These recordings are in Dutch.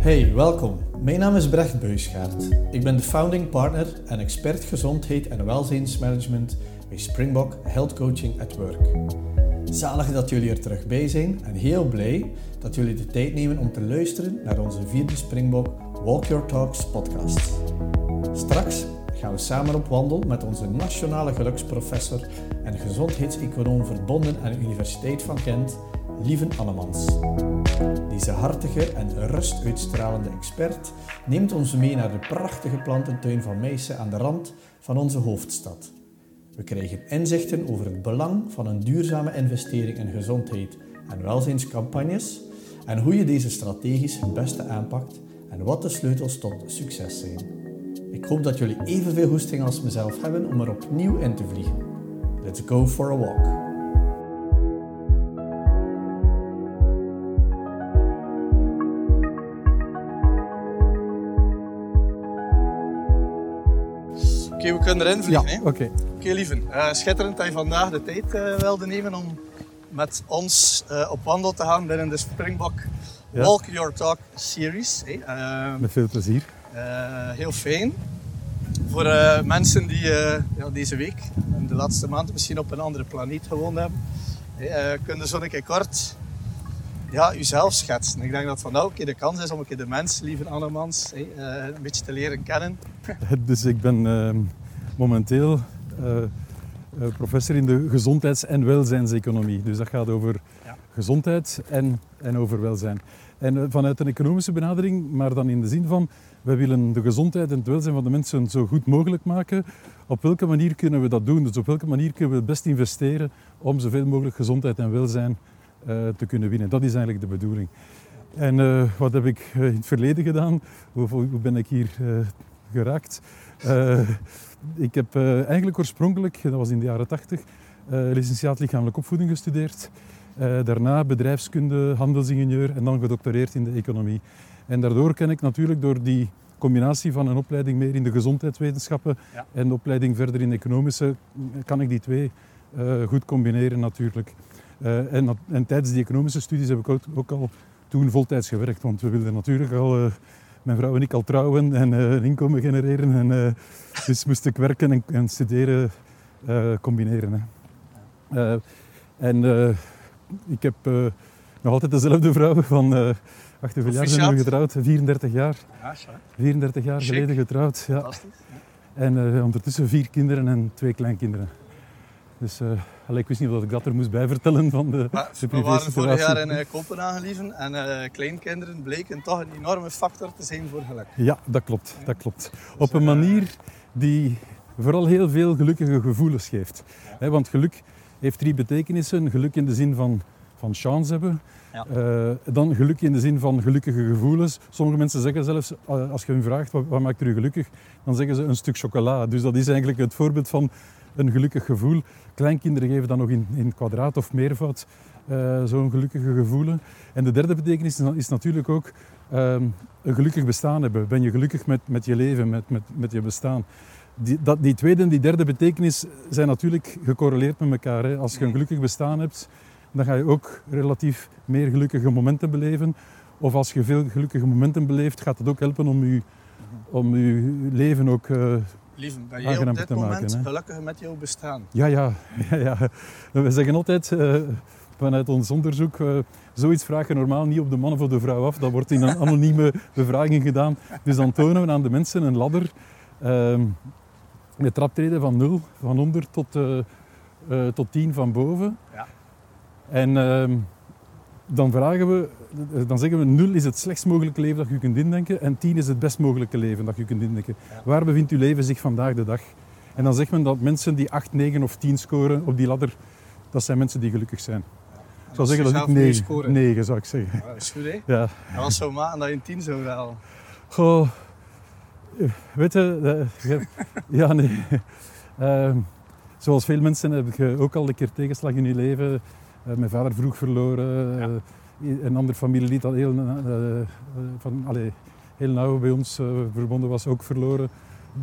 Hey, welkom. Mijn naam is Brecht Buisgaard. Ik ben de founding partner en expert gezondheid en welzijnsmanagement bij Springbok Health Coaching at Work. Zalig dat jullie er terug bij zijn en heel blij dat jullie de tijd nemen om te luisteren naar onze vierde Springbok Walk Your Talks podcast. Straks gaan we samen op wandel met onze nationale geluksprofessor en gezondheidseconoom verbonden aan de Universiteit van Gent, Lieven Annemans. Deze hartige en rust uitstralende expert neemt ons mee naar de prachtige plantentuin van Meissen aan de rand van onze hoofdstad. We krijgen inzichten over het belang van een duurzame investering in gezondheid en welzijnscampagnes en hoe je deze strategisch het beste aanpakt en wat de sleutels tot succes zijn. Ik hoop dat jullie evenveel hoesting als mezelf hebben om er opnieuw in te vliegen. Let's go for a walk. Oké, we kunnen erin vliegen. Ja, oké. Oké, lieven. Eh, schitterend dat je vandaag de tijd eh, wilde nemen om met ons eh, op wandel te gaan binnen de Springbok Ja. Walk Your Talk series. hè. Eh, Met veel plezier. heel fijn. Voor mensen die ja, deze week en de laatste maand misschien op een andere planeet gewoond hebben, hè, eh, kunnen zo een keer kort ja, uzelf schetsen. Ik denk dat vandaag ook een keer de kans is om een keer de mens, lieve Annemans, hè, eh, een beetje te leren kennen. Dus ik ben ehm, momenteel eh, eh, professor in de gezondheids- en welzijnseconomie. Dus dat gaat over Ja. gezondheid en, en over welzijn. En eh, vanuit een economische benadering, maar dan in de zin van wij willen de gezondheid en het welzijn van de mensen zo goed mogelijk maken. Op welke manier kunnen we dat doen? Dus op welke manier kunnen we het best investeren om zoveel mogelijk gezondheid en welzijn eh, te kunnen winnen? Dat is eigenlijk de bedoeling. En eh, wat heb ik eh, in het verleden gedaan? Hoe, hoe ben ik hier eh, geraakt? Eh, ik heb eh, eigenlijk oorspronkelijk, dat was in de jaren 80, eh licentiaat lichamelijke opvoeding gestudeerd. Eh, daarna bedrijfskunde, handelsingenieur en dan gedoctoreerd in de economie. En daardoor ken ik natuurlijk door die combinatie van een opleiding meer in de gezondheidswetenschappen Ja. en de opleiding verder in economische, kan ik die twee eh, goed combineren natuurlijk. Eh, en, dat- en tijdens die economische studies heb ik ook, ook al toen voltijds gewerkt, want we wilden natuurlijk al, eh, mijn vrouw en ik al trouwen en eh, een inkomen genereren. En, dus moest ik werken en, en studeren combineren. Hè. En ik heb nog altijd dezelfde vrouw van wacht, hoeveel jaar zijn we getrouwd? 34 jaar. Ja, zo, hè. 34 jaar geleden getrouwd. Ja. Fantastisch. En ondertussen vier kinderen en twee kleinkinderen. Dus allee, ik wist niet wat ik dat er moest bij vertellen van de, Maar de we waren vorig jaar in eh, Kopenhagen lieven en eh, kleinkinderen bleken toch een enorme factor te zijn voor geluk. Ja, dat klopt. Dat klopt. Op een manier die vooral heel veel gelukkige gevoelens geeft. Want geluk heeft drie betekenissen. Geluk in de zin van, van chance hebben. Ja. Eh, dan geluk in de zin van gelukkige gevoelens. Sommige mensen zeggen zelfs, eh, als je hen vraagt wat, wat maakt u gelukkig, dan zeggen ze een stuk chocola. Dus dat is eigenlijk het voorbeeld van een gelukkig gevoel. Kleinkinderen geven dan nog in, in kwadraat of meervoud eh, zo'n gelukkige gevoelen. En de derde betekenis is, natuurlijk ook ehm, een gelukkig bestaan hebben. Ben je gelukkig met, met je leven, met, met, met je bestaan? Die, dat, die tweede en die derde betekenis zijn natuurlijk gecorreleerd met elkaar. Hè. Als je een gelukkig bestaan hebt, dan ga je ook relatief meer gelukkige momenten beleven. Of als je veel gelukkige momenten beleeft, gaat het ook helpen om je, om leven ook... eh, Lieven, ben jij op dit te maken, moment hè? gelukkig met jouw bestaan? ja, ja, ja, ja. We zeggen altijd eh, vanuit ons onderzoek, eh, zoiets vraag je normaal niet op de man of op de vrouw af. Dat wordt in een anonieme bevraging gedaan. Dus dan tonen we aan de mensen een ladder ehm, met traptreden van 0, van onder tot, eh, tot 10 van boven. Ja. En ehm, dan vragen we, dan zeggen we 0 is het slechtst mogelijke leven dat je kunt indenken en 10 is het best mogelijke leven dat je kunt indenken. Ja. Waar bevindt uw leven zich vandaag de dag? En dan zegt men dat mensen die 8, 9 of 10 scoren op die ladder, dat zijn mensen die gelukkig zijn. Ik zou zeggen dat ik 9, scoren. 9 zou ik zeggen. Ja, dat is goed, hè? Ja. En wat zou maken dat je een 10 zou halen? Goh, eh, weet je, eh, ja nee. Ehm, zoals veel mensen heb je ook al een keer tegenslag in je leven. Eh, mijn vader vroeg verloren. Ja. eh, een ander familielid dat heel, eh, van, allee, heel nauw bij ons verbonden was, ook verloren.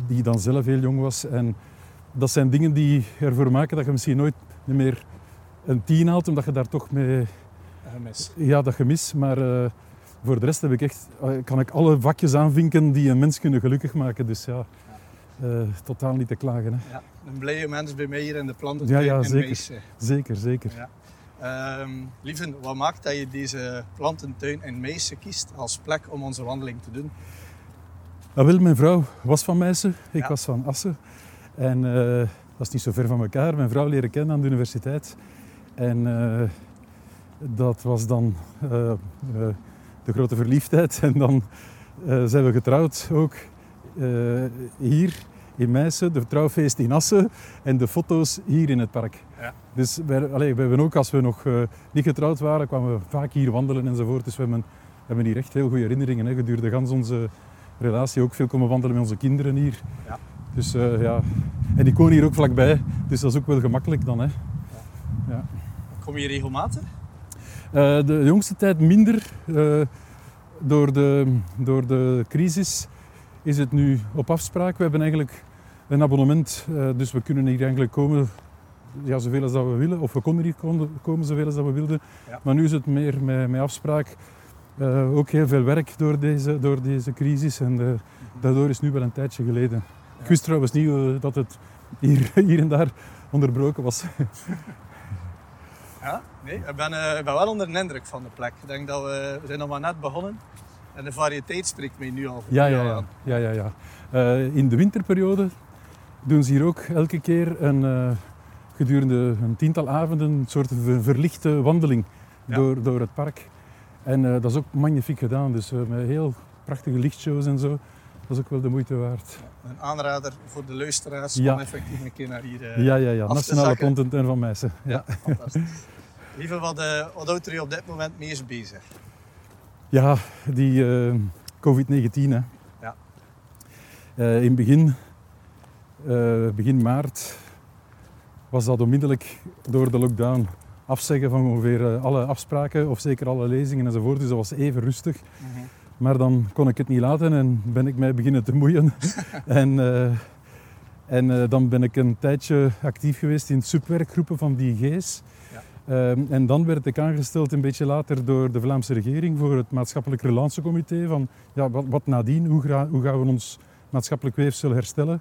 Die dan zelf heel jong was. En dat zijn dingen die ervoor maken dat je misschien nooit meer een tien haalt, omdat je daar toch mee Gemis. ja, dat gemis, maar voor de rest heb ik echt, kan ik alle vakjes aanvinken die een mens kunnen gelukkig maken. Dus ja, totaal niet te klagen. Hè. Ja, een blije mens bij mij hier in de planten Ja, ja, zeker. Meijse. Zeker, zeker. Ja. Lieven, wat maakt dat je deze plantentuin in Meijse kiest als plek om onze wandeling te doen? Ah, wel, mijn vrouw was van Meissen, ik Ja. was van Assen. En eh, dat is niet zo ver van elkaar. Mijn vrouw leren kennen aan de universiteit. En eh, dat was dan eh, de grote verliefdheid. En dan zijn we getrouwd ook hier in Meissen. De trouwfeest in Assen en de foto's hier in het park. Ja. Dus wij, allee, we hebben ook, als we nog eh, niet getrouwd waren, kwamen we vaak hier wandelen enzovoort. Dus we hebben, we hebben hier echt heel goede herinneringen. Hè, gedurende gans onze relatie ook veel komen wandelen met onze kinderen hier. Ja. Dus eh, ja, en die wonen hier ook vlakbij, dus dat is ook wel gemakkelijk dan. Hè. Kom je regelmatig? Eh, de jongste tijd minder. door, de, door de crisis is het nu op afspraak. We hebben eigenlijk een abonnement, dus we kunnen hier eigenlijk komen ja, zoveel als dat we willen. Of we konden hier komen, komen zoveel als dat we wilden. Ja. Maar nu is het meer met, met afspraak. Eh, ook heel veel werk door deze, door deze crisis en eh, daardoor is nu wel een tijdje geleden. Ik wist trouwens niet eh, dat het hier, hier en daar onderbroken was. Ja, nee, ik ben, ik ben wel onder de indruk van de plek. Ik denk dat we, we zijn nog maar net begonnen. En de variëteit spreekt mij nu al. Ja, ja, ja. ja, ja, ja. In de winterperiode doen ze hier ook elke keer een, gedurende een tiental avonden een soort ver- verlichte wandeling Ja. door, door het park. En eh, dat is ook magnifiek gedaan, dus eh, met heel prachtige lichtshows en zo. Dat is ook wel de moeite waard. Een aanrader voor de luisteraars Ja. om effectief een keer naar hier eh, ja, ja, ja. af te Nationale zakken. Plantentuin van Meissen. Ja. Fantastisch. Lieve, wat, wat houdt er u op dit moment meest bezig? Ja, die eh, COVID-19. Hè. Ja. Eh, in begin, eh, begin maart was dat onmiddellijk door de lockdown afzeggen van ongeveer eh, alle afspraken of zeker alle lezingen enzovoort. Dus dat was even rustig. Maar dan kon ik het niet laten en ben ik mij beginnen te moeien. en eh, en eh, dan ben ik een tijdje actief geweest in subwerkgroepen van die. Ja. Ehm, en dan werd ik aangesteld een beetje later door de Vlaamse regering voor het maatschappelijk relatiecomité van ja, wat, wat nadien, hoe, hoe gaan we ons maatschappelijk weefsel herstellen.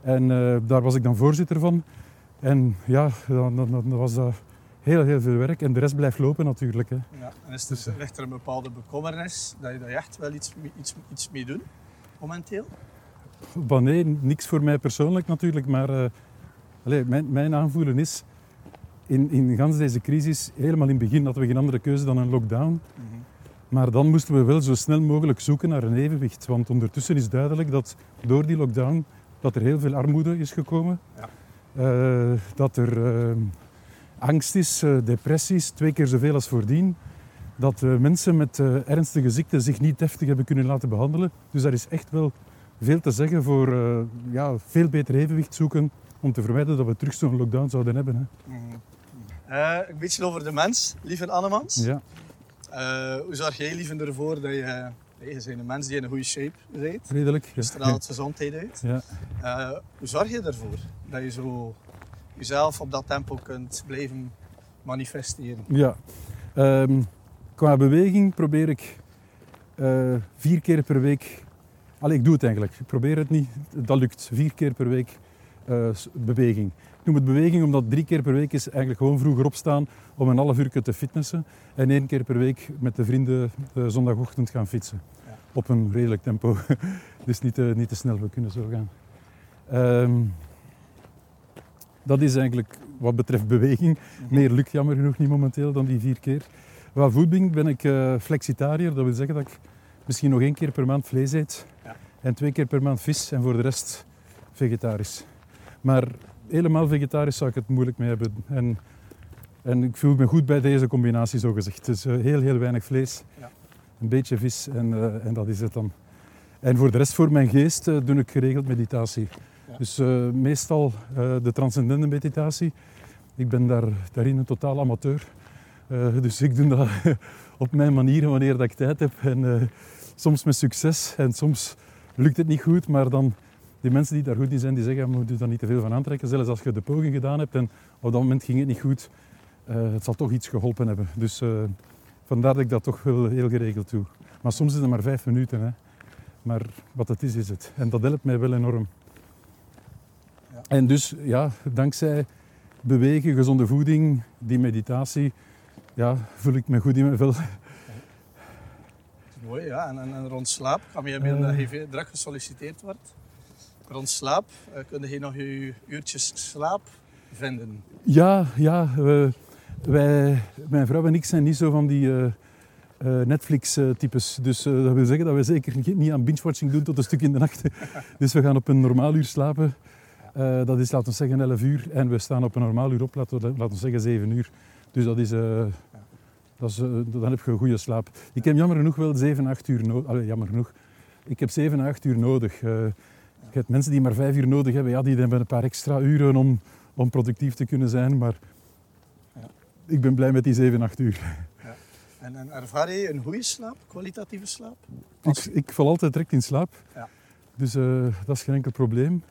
En daar was ik dan voorzitter van. En ja, dan, dan, dan was dat heel, heel veel werk. En de rest blijft lopen natuurlijk. Hè. Ja, en is Dus, er, ligt er een bepaalde bekommernis dat je daar echt wel iets, mee- iets, iets mee doet momenteel? Nee, niks voor mij persoonlijk natuurlijk, maar eh, allee, mijn, mijn aanvoelen is, in, in gans deze crisis, helemaal in het begin hadden we geen andere keuze dan een lockdown. Maar dan moesten we wel zo snel mogelijk zoeken naar een evenwicht. Want ondertussen is duidelijk dat door die lockdown dat er heel veel armoede is gekomen. Ja. Eh, dat er eh, angst is, eh, depressies, twee keer zoveel als voordien. Dat mensen met ernstige ziekten zich niet deftig hebben kunnen laten behandelen. Dus daar is echt wel veel te zeggen voor ja, veel beter evenwicht zoeken om te vermijden dat we terug zo'n lockdown zouden hebben. Hè. Een beetje over de mens, lieve Annemans. Ja. Hoe zorg jij lieve ervoor dat je... je bent een mens die in een goede shape zit. Redelijk. Je straalt gezondheid uit. Ja. Eh, hoe zorg je ervoor dat je zo jezelf op dat tempo kunt blijven manifesteren? Ja. Ehm, qua beweging probeer ik eh, vier keer per week. Allee, ik doe het eigenlijk. Ik probeer het niet. Dat lukt. Vier keer per week eh, beweging. Ik noem het beweging omdat drie keer per week is eigenlijk gewoon vroeger opstaan om een half uur te fitnessen. En één keer per week met de vrienden eh, zondagochtend gaan fietsen. Ja. Op een redelijk tempo. dus niet te, niet te snel, we kunnen zo gaan. Ehm, dat is eigenlijk wat betreft beweging. Meer lukt jammer genoeg niet momenteel dan die vier keer. Qua voeding ben ik eh, flexitariër. Dat wil zeggen dat ik misschien nog één keer per maand vlees eet. Ja. En twee keer per maand vis. En voor de rest vegetarisch. Maar helemaal vegetarisch zou ik het moeilijk mee hebben. En, en ik voel me goed bij deze combinatie, zo gezegd. Dus heel, heel weinig vlees. Ja. Een beetje vis en, eh, en dat is het dan. En voor de rest, voor mijn geest, eh, doe ik geregeld meditatie. Ja. Dus meestal de transcendente meditatie. Ik ben daar, daarin een totaal amateur. Dus ik doe dat op mijn manier wanneer dat ik tijd heb. En soms met succes en soms lukt het niet goed. Maar dan, die mensen die daar goed in zijn, die zeggen, moet je daar niet te veel van aantrekken. Zelfs als je de poging gedaan hebt en op dat moment ging het niet goed. eh, het zal toch iets geholpen hebben. Dus eh, vandaar dat ik dat toch wel heel geregeld doe. Maar soms is het maar vijf minuten. Hè. Maar wat het is, is het. En dat helpt mij wel enorm. Ja. En dus, ja, dankzij bewegen, gezonde voeding, die meditatie, ja, voel ik me goed in mijn vel. Mooi, ja. En, en, en rond slaap, kan je meer dat je druk gesolliciteerd wordt. Rond slaap, uh, kun je nog je uurtjes slaap vinden? Ja, ja. wij, mijn vrouw en ik zijn niet zo van die eh, eh, Netflix-types. Dus eh, dat wil zeggen dat we zeker niet- aan binge-watching doen tot een stuk in de nacht. dus we gaan op een normaal uur slapen. Eh, dat is, laten we zeggen, 11 uur. En we staan op een normaal uur op, laten we, laten we zeggen, 7 uur. Dus dat is... eh, dat is, eh, dan heb je een goede slaap. Ik heb jammer genoeg wel 7, 8 uur nodig. Jammer genoeg. Ik heb 7, 8 uur nodig. Eh, hebt mensen die maar 5 uur nodig hebben. Ja, die hebben een paar extra uren om, om productief te kunnen zijn. Maar Ja. ik ben blij met die 7, 8 uur. En, en ervaar je een goede slaap, kwalitatieve slaap? Ik, ik val altijd direct in slaap. Ja. Dus eh, dat is geen enkel probleem.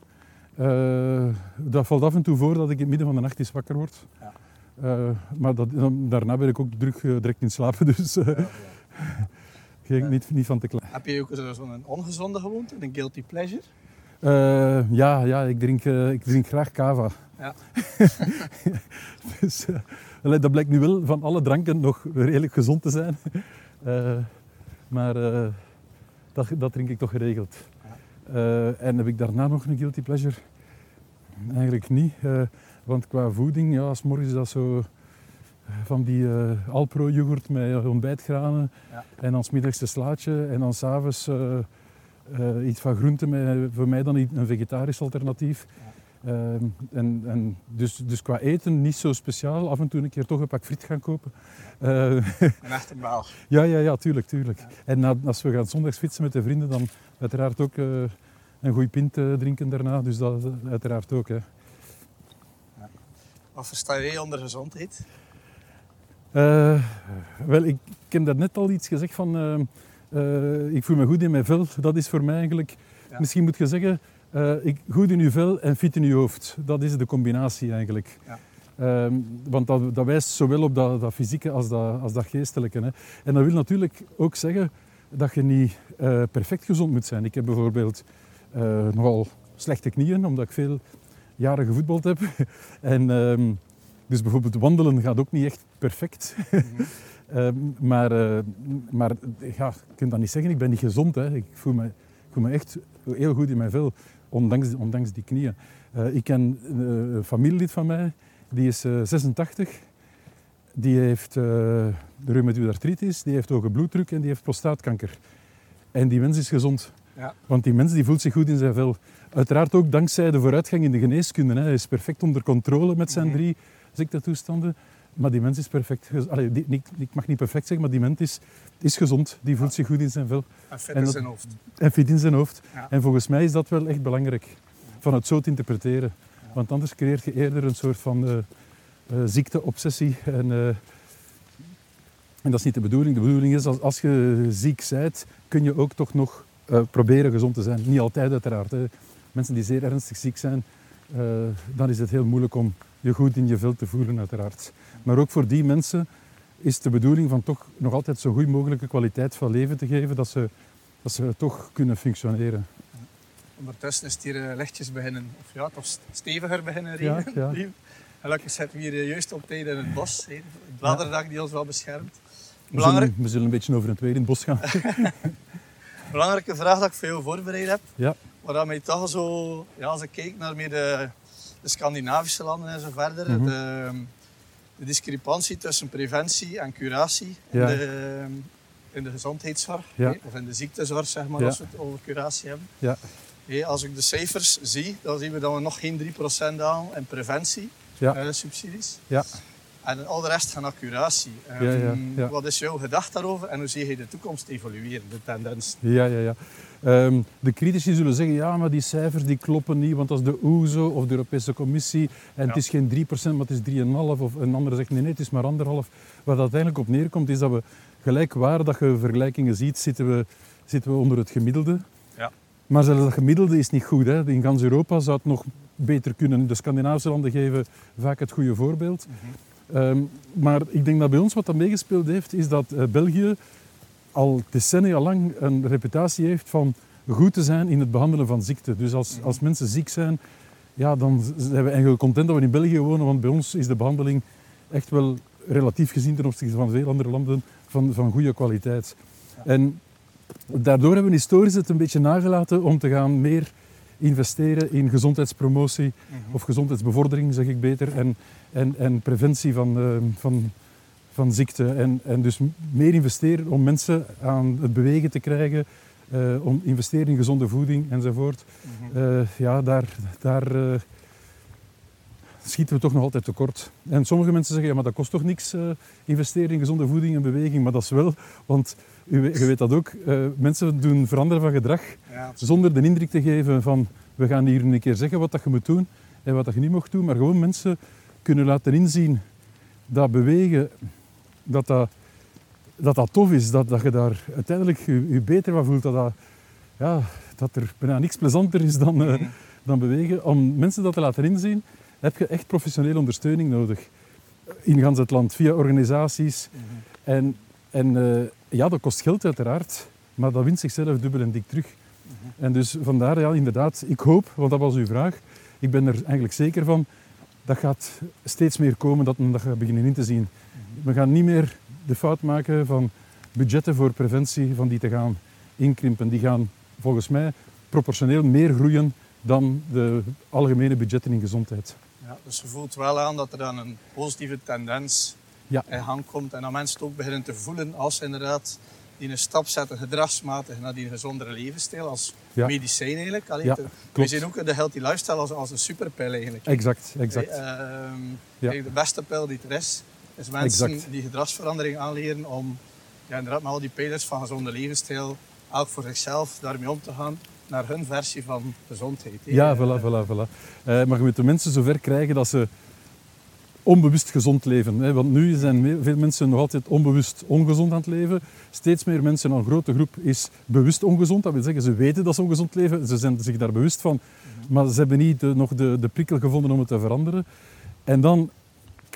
Eh, dat valt af en toe voor dat ik in het midden van de nacht eens wakker word. Ja. Eh, maar dat, dan- daarna ben ik ook eh, direct in slaap. Dus Ja, ja. geen, Ja. niet, niet van te klagen. Heb je ook zo- zo'n ongezonde gewoonte, een guilty pleasure? Eh, ja, ja ik, drink, eh, ik drink graag cava. Ja. dus, eh, dat blijkt nu wel van alle dranken nog redelijk gezond te zijn. Maar dat, dat drink ik toch geregeld. En heb ik daarna nog een guilty pleasure? Eigenlijk niet. want qua voeding, ja, s morgens is dat zo van die eh Alpro yoghurt met ontbijtgranen. Ja. En dan 's middags een slaatje. En dan s'avonds eh, iets van groente met voor mij dan een vegetarisch alternatief. Ehm, en, en dus, dus qua eten niet zo speciaal. Af en toe een keer toch een pak friet gaan kopen. Eh, Een echte ja, ja, ja, tuurlijk, tuurlijk. Ja. En na- als we gaan zondags fietsen met de vrienden, dan uiteraard ook eh, een goede pint eh, drinken daarna. Dus dat eh, uiteraard ook. Hè. Wat versta jij onder gezondheid? Eh, wel, ik, ik heb daarnet al iets gezegd van... eh, ik voel me goed in mijn vel. Dat is voor mij eigenlijk... Ja. Misschien moet je zeggen... eh, ik, goed in je vel en fit in je hoofd. Dat is de combinatie eigenlijk. Ja. Ehm, want dat, dat wijst zowel op dat, dat fysieke als dat, als dat geestelijke. Hè. En dat wil natuurlijk ook zeggen dat je niet eh, perfect gezond moet zijn. Ik heb bijvoorbeeld nogal slechte knieën, omdat ik veel jaren gevoetbald heb. en, ehm, dus bijvoorbeeld wandelen gaat ook niet echt perfect. Ehm, maar eh, maar ja, je kunt dat niet zeggen, ik ben niet gezond. Hè. Ik voel me, ik voel me echt heel goed in mijn vel, ondanks, ondanks die knieën. Eh, ik ken eh, een familielid van mij, die is eh, 86. Die heeft reumatoïde artritis, die heeft hoge bloeddruk en die heeft prostaatkanker. En die mens is gezond. Ja. Want die mens die voelt zich goed in zijn vel. Uiteraard ook dankzij de vooruitgang in de geneeskunde. Hè. Hij is perfect onder controle met zijn Mhm. drie ziektetoestanden. Maar die mens is perfect. Allee, die- ik, ik mag niet perfect zeggen, maar die mens is, is gezond. Die voelt zich goed in zijn vel. En fit En in zijn hoofd. En fit in zijn hoofd. Ja. En volgens mij is dat wel echt belangrijk. Van het zo te interpreteren. Ja. Want anders creëert je eerder een soort van eh, eh, ziekte-obsessie. En, eh, en dat is niet de bedoeling. De bedoeling is, als, als je ziek bent, kun je ook toch nog proberen gezond te zijn. Niet altijd uiteraard. Hè. Mensen die zeer ernstig ziek zijn, dan is het heel moeilijk om je goed in je vel te voelen uiteraard. Maar ook voor die mensen is de bedoeling van toch nog altijd zo goed mogelijke kwaliteit van leven te geven, dat ze, dat ze toch kunnen functioneren. Ondertussen is het hier eh, lichtjes beginnen, of ja, toch st- steviger beginnen Ja, regenen. ja. Gelukkig zitten we hier eh, juist op tijd in het bos. hè. Het bladerdak die ons wel beschermt. We Belangrijk, zullen, we zullen een beetje over het weer in het bos gaan. belangrijke vraag dat ik voor jou voorbereid heb. Ja. Waar mij toch zo, ja, als ik kijk naar meer de, de Scandinavische landen en zo verder, Mhm. de, de discrepantie tussen preventie en curatie Ja. in, de, in de gezondheidszorg, Ja. hè, of in de ziektezorg, zeg maar, als we het over curatie hebben. Als ik de cijfers zie, dan zien we dat we nog geen 3% halen in preventie, Ja. eh, subsidies. En al de rest gaat naar curatie. Ja, ja, Ehm, ja. Wat is jouw gedachte daarover en hoe zie je de toekomst evolueren, de tendens? Ja, ja, ja. Ehm, de critici zullen zeggen, ja, maar die cijfers die kloppen niet, want dat is de OESO of de Europese Commissie en het is geen 3%, maar het is 3,5%. Of een andere zegt, nee, nee, het is maar anderhalf. Wat uiteindelijk op neerkomt, is dat we gelijk waar dat je vergelijkingen ziet, zitten we, zitten we onder het gemiddelde. Ja. Maar zelfs dat gemiddelde is niet goed. Hè. In gans Europa zou het nog beter kunnen. De Scandinavische landen geven vaak het goede voorbeeld. Ehm, maar ik denk dat bij ons wat dat meegespeeld heeft, is dat eh, België al decennia lang een reputatie heeft van goed te zijn in het behandelen van ziekte. Dus als, als mensen ziek zijn, ja, dan zijn we eigenlijk content dat we in België wonen, want bij ons is de behandeling echt wel relatief gezien ten opzichte van veel andere landen van, van goede kwaliteit. En daardoor hebben we historisch het een beetje nagelaten om te gaan meer investeren in gezondheidspromotie of gezondheidsbevordering, zeg ik beter, en, en, en preventie van, uh, van, van ziekte. En, en dus meer investeren om mensen aan het bewegen te krijgen, uh, om investeren in gezonde voeding enzovoort. Uh, ja, daar, daar uh, schieten we toch nog altijd tekort. En sommige mensen zeggen, ja, maar dat kost toch niks, investeren in gezonde voeding en beweging. Maar dat is wel, want u, je weet dat ook, mensen doen veranderen van gedrag ja. zonder de indruk te geven van, we gaan hier een keer zeggen wat dat je moet doen en wat dat je niet mag doen. Maar gewoon mensen kunnen laten inzien dat bewegen, dat dat dat dat tof is, dat, dat je daar uiteindelijk je, je beter van voelt. Dat, dat, ja, dat er bijna niks plezanter is dan, uh, dan bewegen. Om mensen dat te laten inzien, heb je echt professionele ondersteuning nodig. In gans het land, via organisaties. Mm -hmm. En, en uh, ja, dat kost geld uiteraard, maar dat wint zichzelf dubbel en dik terug. Mm -hmm. En dus vandaar, ja, inderdaad, ik hoop, want dat was uw vraag, ik ben er eigenlijk zeker van, dat gaat steeds meer komen, dat men dat gaat beginnen in te zien. Mm -hmm. We gaan niet meer de fout maken van budgetten voor preventie van die te gaan inkrimpen. Die gaan volgens mij proportioneel meer groeien dan de algemene budgetten in gezondheid. Ja, dus je voelt wel aan dat er dan een positieve tendens ja. in gang komt en dat mensen het ook beginnen te voelen als ze inderdaad die een stap zetten gedragsmatig naar die gezondere levensstijl als ja. medicijn eigenlijk. Allee, ja, we zien ook de healthy lifestyle als, als een superpil eigenlijk. Exact, exact. Hey, uh, ja. De beste pil die er is, is mensen exact. die gedragsverandering aanleren om ja, inderdaad met al die pijlers van gezonde levensstijl, elk voor zichzelf daarmee om te gaan naar hun versie van gezondheid. Ja, voilà, voilà, voilà. Uh, maar je moet de mensen zover krijgen dat ze onbewust gezond leven. Hè? Want nu zijn veel mensen nog altijd onbewust ongezond aan het leven. Steeds meer mensen, een grote groep, is bewust ongezond. Dat wil zeggen, ze weten dat ze ongezond leven. Ze zijn zich daar bewust van. Maar ze hebben niet de, nog de, de prikkel gevonden om het te veranderen. En dan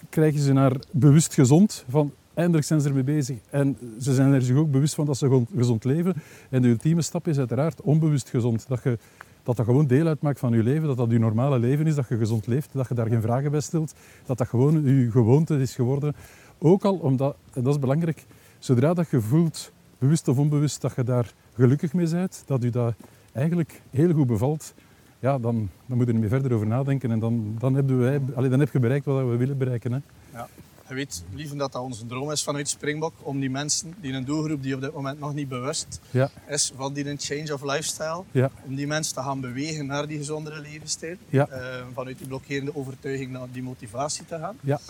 krijgen ze naar bewust gezond. Van eindelijk zijn ze ermee bezig. En ze zijn er zich ook bewust van dat ze gezond leven. En de ultieme stap is uiteraard onbewust gezond. Dat je, dat, dat gewoon deel uitmaakt van je leven. Dat dat je normale leven is. Dat je gezond leeft. Dat je daar geen vragen bij stelt. Dat dat gewoon je gewoonte is geworden. Ook al omdat, en dat is belangrijk, zodra dat je voelt, bewust of onbewust, dat je daar gelukkig mee bent. Dat je dat eigenlijk heel goed bevalt ja, dan, dan moet je er niet meer verder over nadenken. En dan, dan, hebben wij, allee, dan heb je bereikt wat we willen bereiken. Hè. Ja. Je weet, lieve dat dat onze droom is vanuit Springbok, om die mensen, die een doelgroep die op dit moment nog niet bewust ja. is van die een change of lifestyle, ja. om die mensen te gaan bewegen naar die gezondere levensstijl. Ja. Uh, vanuit die blokkerende overtuiging naar die motivatie te gaan. Ja.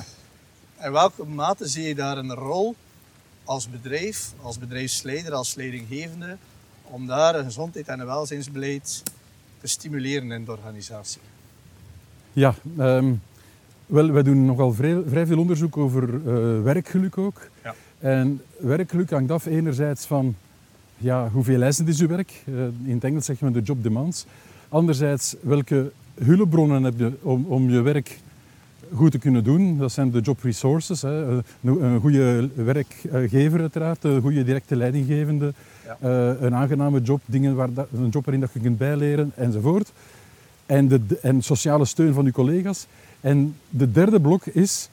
In welke mate zie je daar een rol als bedrijf, als bedrijfsleider, als leidinggevende, om daar een gezondheid en een welzijnsbeleid te stimuleren in de organisatie? Ja, um, wel, wij doen nogal vrij, vrij veel onderzoek over uh, werkgeluk ook. Ja. En werkgeluk hangt af enerzijds van ja, hoeveel eisend is uw werk. Uh, in het Engels zeggen we de job demands. Anderzijds, welke hulpbronnen heb je om, om je werk goed te kunnen doen. Dat zijn de job resources. Hè. Een, een goede werkgever uiteraard, een goede directe leidinggevende, ja. een aangename job, dingen waar dat, een job waarin dat je kunt bijleren enzovoort. En, de, en sociale steun van je collega's. En de derde blok is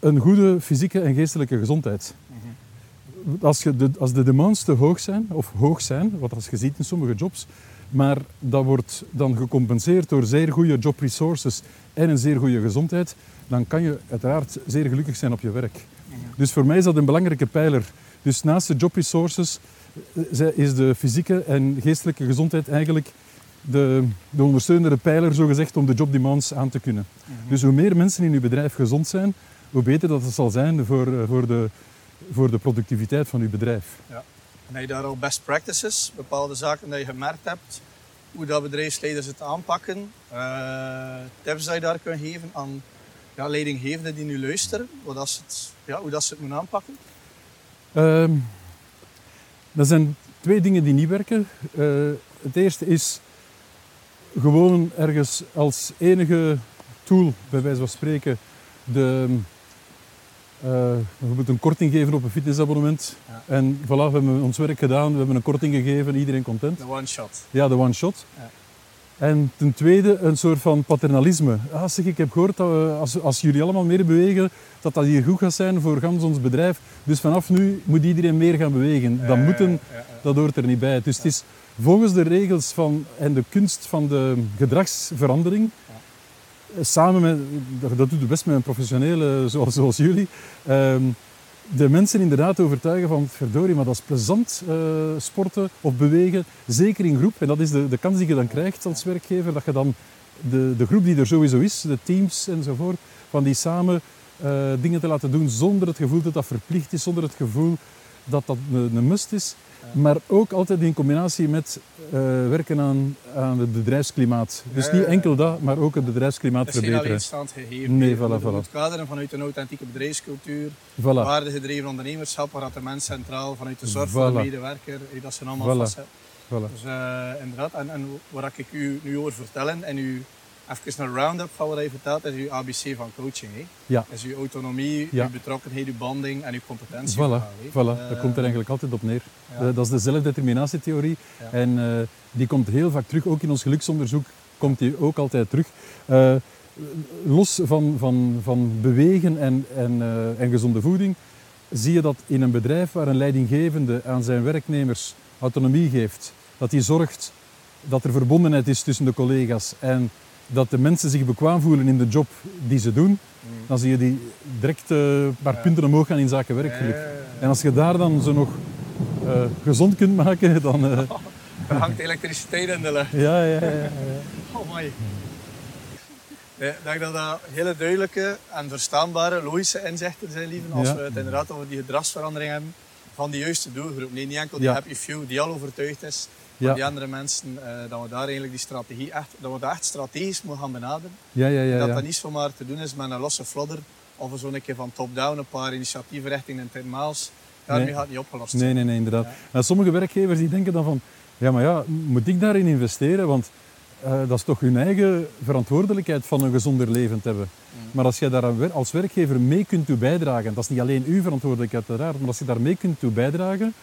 een goede fysieke en geestelijke gezondheid. Mhm. Als, je de, als de demands te hoog zijn, of hoog zijn, wat als je ziet in sommige jobs, maar dat wordt dan gecompenseerd door zeer goede job resources en een zeer goede gezondheid, dan kan je uiteraard zeer gelukkig zijn op je werk. Dus voor mij is dat een belangrijke pijler. Dus naast de job resources eh, is de fysieke en geestelijke gezondheid eigenlijk de, de ondersteunende pijler, zogezegd, om de job demands aan te kunnen. Mhm. Dus hoe meer mensen in uw bedrijf gezond zijn, hoe beter dat het zal zijn voor, eh, voor, de, voor de productiviteit van uw bedrijf. Ja. En heb je daar al best practices, bepaalde zaken dat je gemerkt hebt, hoe dat bedrijfsleiders het aanpakken, uh, tips die je daar kunnen geven aan ja, leidinggevenden die nu luisteren, hoe dat ze het, ja, hoe dat ze het moeten aanpakken? Um, dat zijn twee dingen die niet werken. Uh, het eerste is gewoon ergens als enige tool, bij wijze van spreken, de, uh, bijvoorbeeld een korting geven op een fitnessabonnement. Ja. En voilà, we hebben ons werk gedaan, we hebben een korting gegeven, iedereen content. De one shot. Ja, de one shot. Ja. En ten tweede een soort van paternalisme. Ah, zeg, ik heb gehoord dat we, als, als jullie allemaal meer bewegen, dat dat hier goed gaat zijn voor gans ons bedrijf. Dus vanaf nu moet iedereen meer gaan bewegen. Dat, moeten, dat hoort er niet bij. Dus het is volgens de regels van, en de kunst van de gedragsverandering, eh, samen met, dat, dat doet het best met een professionele zoals, zoals jullie, ehm, de mensen inderdaad overtuigen van verdorie, maar dat is plezant eh, sporten of bewegen, zeker in groep. En dat is de, de kans die je dan krijgt als werkgever, dat je dan de, de groep die er sowieso is, de teams enzovoort, van die samen eh, dingen te laten doen zonder het gevoel dat dat verplicht is, zonder het gevoel dat dat een, een must is. Maar ook altijd in combinatie met eh, werken aan, aan het bedrijfsklimaat. Dus niet enkel dat, maar ook het bedrijfsklimaat Het is verbeteren. alleenstaand gegeven. Nee, voilà, voilà. moet kaderen vanuit een authentieke bedrijfscultuur, Voilà. waardegedreven ondernemerschap, waar de mens centraal, vanuit de zorg voor de medewerker, eh, dat zijn allemaal Voilà. Voilà. Dus eh, inderdaad, en, en waar ik u nu over vertellen en u even een round-up van wat je vertelt, is uw ABC van coaching. Hè? Ja. is uw autonomie, Ja. uw betrokkenheid, uw banding en uw competentie. Voilà, voilà. Eh, dat komt er eigenlijk altijd op neer. ja. Eh, dat is de zelfdeterminatietheorie. Ja. En eh, die komt heel vaak terug, ook in ons geluksonderzoek komt die ook altijd terug. Eh, los van, van, van bewegen en, en, eh, en gezonde voeding, zie je dat in een bedrijf waar een leidinggevende aan zijn werknemers autonomie geeft, dat hij zorgt dat er verbondenheid is tussen de collega's en dat de mensen zich bekwaam voelen in de job die ze doen, Mm. dan zie je die direct eh, een paar Ja. punten omhoog gaan in zaken werkgeluk. En als je daar dan zo nog eh, gezond kunt maken, dan... eh, Er hangt elektriciteit in de lucht. ja, ja, ja, ja. Oh my. Ik denk dat dat hele duidelijke en verstaanbare, logische inzichten zijn, lieve, als Ja. we het inderdaad over die gedragsverandering hebben van de juiste doelgroep. Nee, niet enkel die Ja. happy few die al overtuigd is Ja. die andere mensen, eh, dat we daar eigenlijk die strategie echt, dat we dat echt strategisch moeten gaan benaderen. Ja, ja, ja, dat ja. dat niet zomaar te doen is met een losse flodder of zo'n keer van top-down een paar initiatieven richting een 10 miles. Daarmee Nee. gaat het niet opgelost Nee, nee, nee, inderdaad. En sommige werkgevers die denken dan van, ja, maar ja, moet ik daarin investeren? Want eh, dat is toch hun eigen verantwoordelijkheid van een gezonder leven te hebben. Mm. Maar als je daar als werkgever mee kunt toe bijdragen, dat is niet alleen uw verantwoordelijkheid uiteraard, maar als je daar mee kunt toe bijdragen,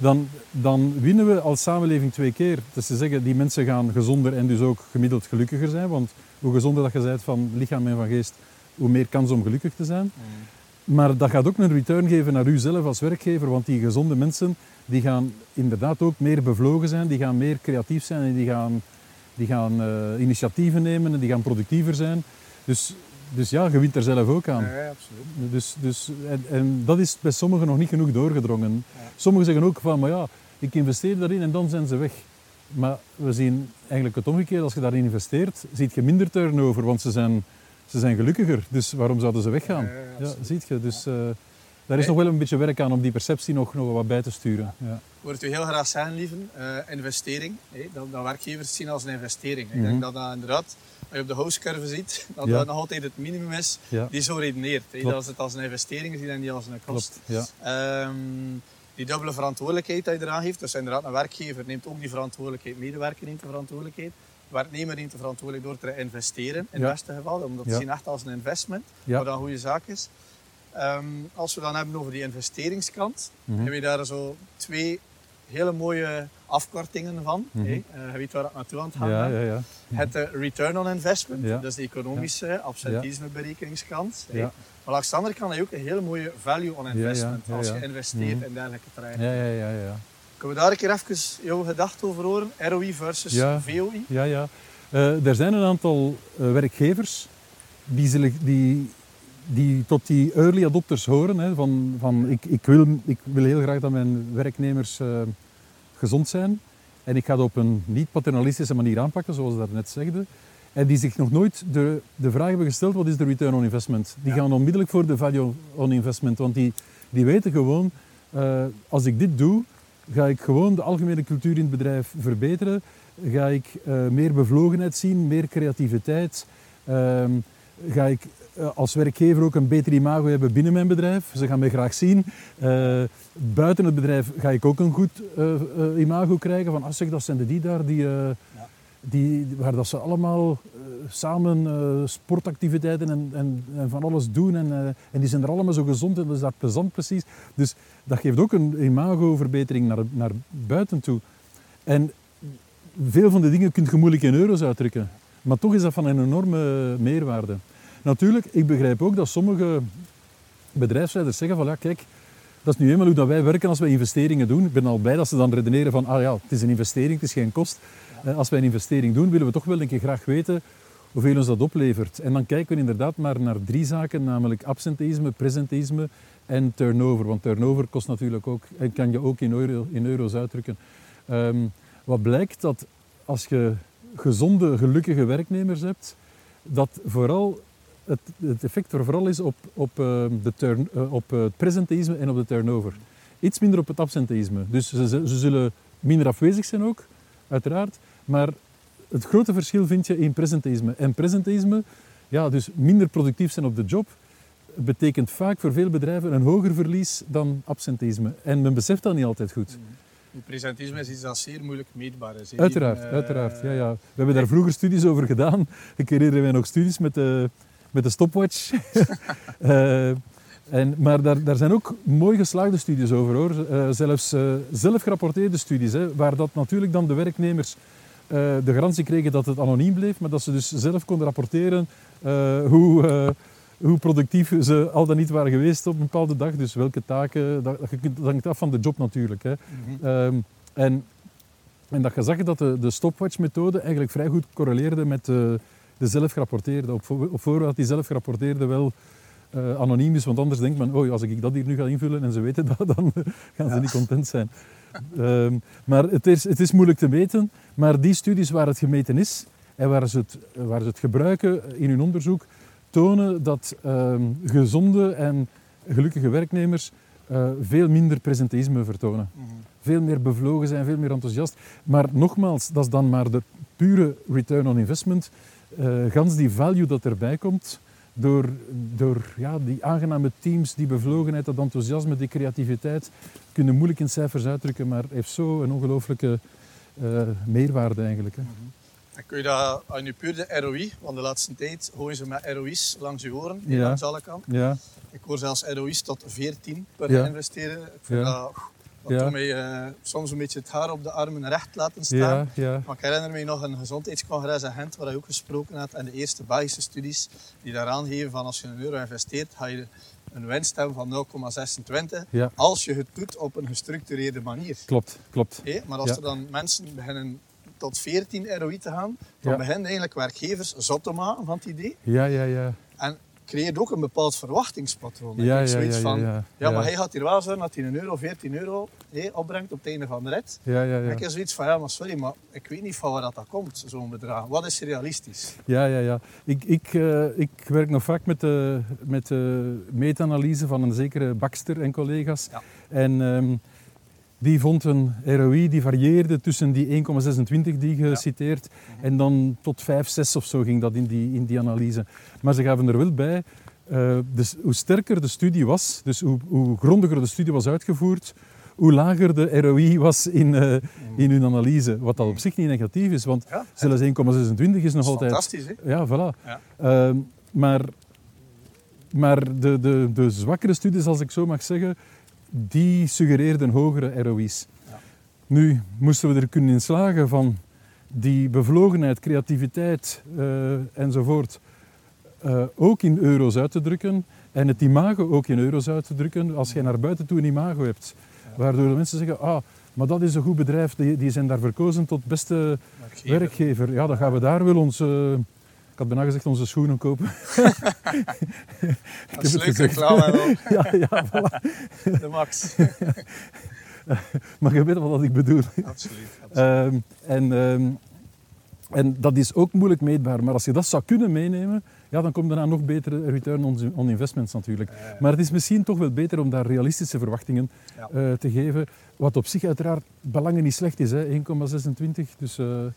dan, dan winnen we als samenleving twee keer. Dus te zeggen, die mensen gaan gezonder en dus ook gemiddeld gelukkiger zijn. Want hoe gezonder dat je bent van lichaam en van geest, hoe meer kans om gelukkig te zijn. Mm. Maar dat gaat ook een return geven naar u zelf als werkgever, want die gezonde mensen die gaan inderdaad ook meer bevlogen zijn, die gaan meer creatief zijn en die gaan, die gaan eh, initiatieven nemen en die gaan productiever zijn. Dus, dus ja, je wint er zelf ook aan. Ja, absoluut. Dus, dus, en, en dat is bij sommigen nog niet genoeg doorgedrongen. Ja. Sommigen zeggen ook van, maar ja, ik investeer daarin en dan zijn ze weg. Maar we zien eigenlijk het omgekeerde. Als je daarin investeert, zie je minder turnover, want ze zijn, ze zijn gelukkiger. Dus waarom zouden ze weggaan? Ja, ziet je. Dus eh, daar is Nee. nog wel een beetje werk aan om die perceptie nog, nog wat bij te sturen. Ja. Het u heel graag zeggen, lieven. Eh, investering. hè, dat, dat werkgevers zien als een investering. Ik Mhm. denk dat dat inderdaad, je op de house-curve ziet, dat Ja. dat nog altijd het minimum is Ja, die zo redeneert. Klopt. Dat ze het als een investering zien en niet als een kost. Ehm, die dubbele verantwoordelijkheid die je eraan heeft. Dus inderdaad, een werkgever neemt ook die verantwoordelijkheid, medewerker neemt de verantwoordelijkheid. werknemer neemt de verantwoordelijkheid door te investeren, in het beste geval. Om dat te zien echt als een investment, wat een goede zaak is. Ehm, als we dan hebben over die investeringskant, Mhm. hebben we daar zo twee hele mooie afkortingen van. Mhm. Eh, je weet waar ik naartoe aan het gaan Ja, ja, ja. Het eh, return on investment, dat is de economische absentismeberekeningskant. Ja. Maar langs de andere kant heb je ook een hele mooie value on investment als je investeert Mhm. in dergelijke terreinen. Ja, ja, ja, ja. Kunnen we daar een keer even jouw gedachte over horen? ROI versus. VOI? ja, ja. Eh, er zijn een aantal werkgevers die, die, die tot die early adopters horen. Hè, van, van ik, ik, wil, ik wil heel graag dat mijn werknemers eh, gezond zijn. En ik ga dat op een niet-paternalistische manier aanpakken, zoals ik daarnet zegde. En die zich nog nooit de, de vraag hebben gesteld, wat is de return on investment? Die Ja. gaan onmiddellijk voor de value on investment. Want die, die weten gewoon, eh, als ik dit doe, ga ik gewoon de algemene cultuur in het bedrijf verbeteren. Ga ik eh, meer bevlogenheid zien, meer creativiteit. Ehm, ga ik als werkgever ook een beter imago hebben binnen mijn bedrijf. Ze gaan mij graag zien. Eh, buiten het bedrijf ga ik ook een goed eh, eh, imago krijgen. Van, ah, zeg, dat zijn de die daar die, eh, die, waar dat ze allemaal samen sportactiviteiten en, en, en, van alles doen. En, en die zijn er allemaal zo gezond en dat is daar plezant precies. Dus dat geeft ook een imagoverbetering naar, naar buiten toe. En veel van de dingen kun je moeilijk in euro's uitdrukken. Maar toch is dat van een enorme meerwaarde. Natuurlijk, ik begrijp ook dat sommige bedrijfsleiders zeggen van ja, kijk, dat is nu eenmaal hoe dat wij werken als wij investeringen doen. Ik ben al blij dat ze dan redeneren van ah ja, het is een investering, het is geen kost. Eh, als wij een investering doen, willen we toch wel een keer graag weten hoeveel ons dat oplevert. En dan kijken we inderdaad maar naar drie zaken, namelijk absenteïsme, presenteïsme en turnover. Want turnover kost natuurlijk ook, en kan je ook in, euro, in euro's uitdrukken. Um, wat blijkt dat als je gezonde, gelukkige werknemers hebt, dat vooral het, het effect er vooral is op, op, uh, de turn, uh, op het presenteïsme en op de turnover. Iets minder op het absenteïsme. Dus ze, ze zullen minder afwezig zijn ook, uiteraard. Maar het grote verschil vind je in presenteïsme. En presenteïsme, ja, dus minder productief zijn op de job, betekent vaak voor veel bedrijven een hoger verlies dan absenteïsme. En men beseft dat niet altijd goed. Mm. Presentisme is iets dat zeer moeilijk meetbaar is. Uiteraard, uh, uiteraard. Ja, ja. We hebben daar vroeger studies over gedaan. Ik herinner mij nog studies met de, met de stopwatch. uh, en, maar daar, daar zijn ook mooi geslaagde studies over hoor. Uh, zelfs zelf gerapporteerde studies, hè, waar dat natuurlijk dan de werknemers de garantie kregen dat het anoniem bleef, maar dat ze dus zelf konden rapporteren hoe hoe productief ze al dan niet waren geweest op een bepaalde dag. Dus welke taken, dat, dat hangt af van de job natuurlijk. Hè. Mm -hmm. en, en dat je zag dat de, de stopwatch-methode eigenlijk vrij goed correleerde met de, de zelfgerapporteerde. Op, op voorwaarde die zelfgerapporteerde wel uh, anoniem is, want anders denkt men, oh, als ik dat hier nu ga invullen en ze weten dat, dan gaan ze niet content zijn. um, maar het is, het is moeilijk te meten, maar die studies waar het gemeten is en waar ze het, waar ze het gebruiken in hun onderzoek, tonen dat ehm, gezonde en gelukkige werknemers uh, veel minder presenteïsme vertonen. Mhm. Veel meer bevlogen zijn, veel meer enthousiast. Maar nogmaals, dat is dan maar de pure return on investment. Uh, gans die value dat erbij komt, door, door ja, die aangename teams, die bevlogenheid, dat enthousiasme, die creativiteit, kunnen moeilijk in cijfers uitdrukken, maar heeft zo een ongelooflijke uh, meerwaarde eigenlijk. Hè. Kun je dat aan je puur de ROI, want de laatste tijd gooien ze met ROI's langs je oren, ja. langs alle kanten. Ja. Ik hoor zelfs ROI's tot 14 per ja. investeren. Ik vind dat, dat ja. mij uh, soms een beetje het haar op de armen recht laten staan. Ja, Maar ik herinner me nog een gezondheidscongres in Gent waar je ook gesproken had en de eerste Belgische studies die daaraan geven van als je een euro investeert, ga je een winst hebben van 0,26 als je het doet op een gestructureerde manier. Klopt, klopt. Hey, maar als er dan mensen beginnen tot 14 ROI te gaan. Dan beginnen eigenlijk werkgevers zot te maken van het idee. Ja, ja, ja. Creëert ook een bepaald verwachtingspatroon. Ja, ja, zoiets ja, van, ja, ja, maar hij gaat hier wel zorgen dat hij een euro, 14 euro hey, opbrengt op het einde van de rit. Ja, ja, ja. ik heb zoiets van, ja, maar sorry, maar ik weet niet van waar dat, dat komt, zo'n bedrag. Wat is realistisch? Ja, ja, ja. Ik, ik, uh, ik werk nog vaak met de, met de meta-analyse van een zekere Baxter en collega's. Ja. En... Um, die vond een ROI die varieerde tussen die 1,26 die je citeert en dan tot 5, 6 of zo ging dat in die, in die analyse. Maar ze gaven er wel bij, uh, dus hoe sterker de studie was, dus hoe, hoe, grondiger de studie was uitgevoerd, hoe lager de ROI was in, uh, in hun analyse. Wat dat op zich niet negatief is, want ja, zelfs 1,26 is nog altijd... Fantastisch, hè? Ja, voilà. Ja. Uh, maar maar de, de, de zwakkere studies, als ik zo mag zeggen, die suggereerden hogere ROI's. Ja. Nu moesten we er kunnen in slagen van die bevlogenheid, creativiteit uh, enzovoort uh, ook in euro's uit te drukken en het imago ook in euro's uit te drukken als je naar buiten toe een imago hebt. Ja. Waardoor de mensen zeggen, ah, maar dat is een goed bedrijf, die, die zijn daar verkozen tot beste werkgever. werkgever. Ja, dan gaan we daar wel ons... Uh, ik had bijna gezegd onze schoenen kopen. dat is leuk reclame ja, ja, voilà. De max. maar je weet wat ik bedoel. Absoluut. absoluut. Um, en, um, en dat is ook moeilijk meetbaar. Maar als je dat zou kunnen meenemen, ja, dan komt daarna nog betere return on, on investments natuurlijk. Ja, ja. Maar het is misschien toch wel beter om daar realistische verwachtingen ja. uh, te geven. Wat op zich uiteraard belangen niet slecht is, 1,26. Dus... Uh, en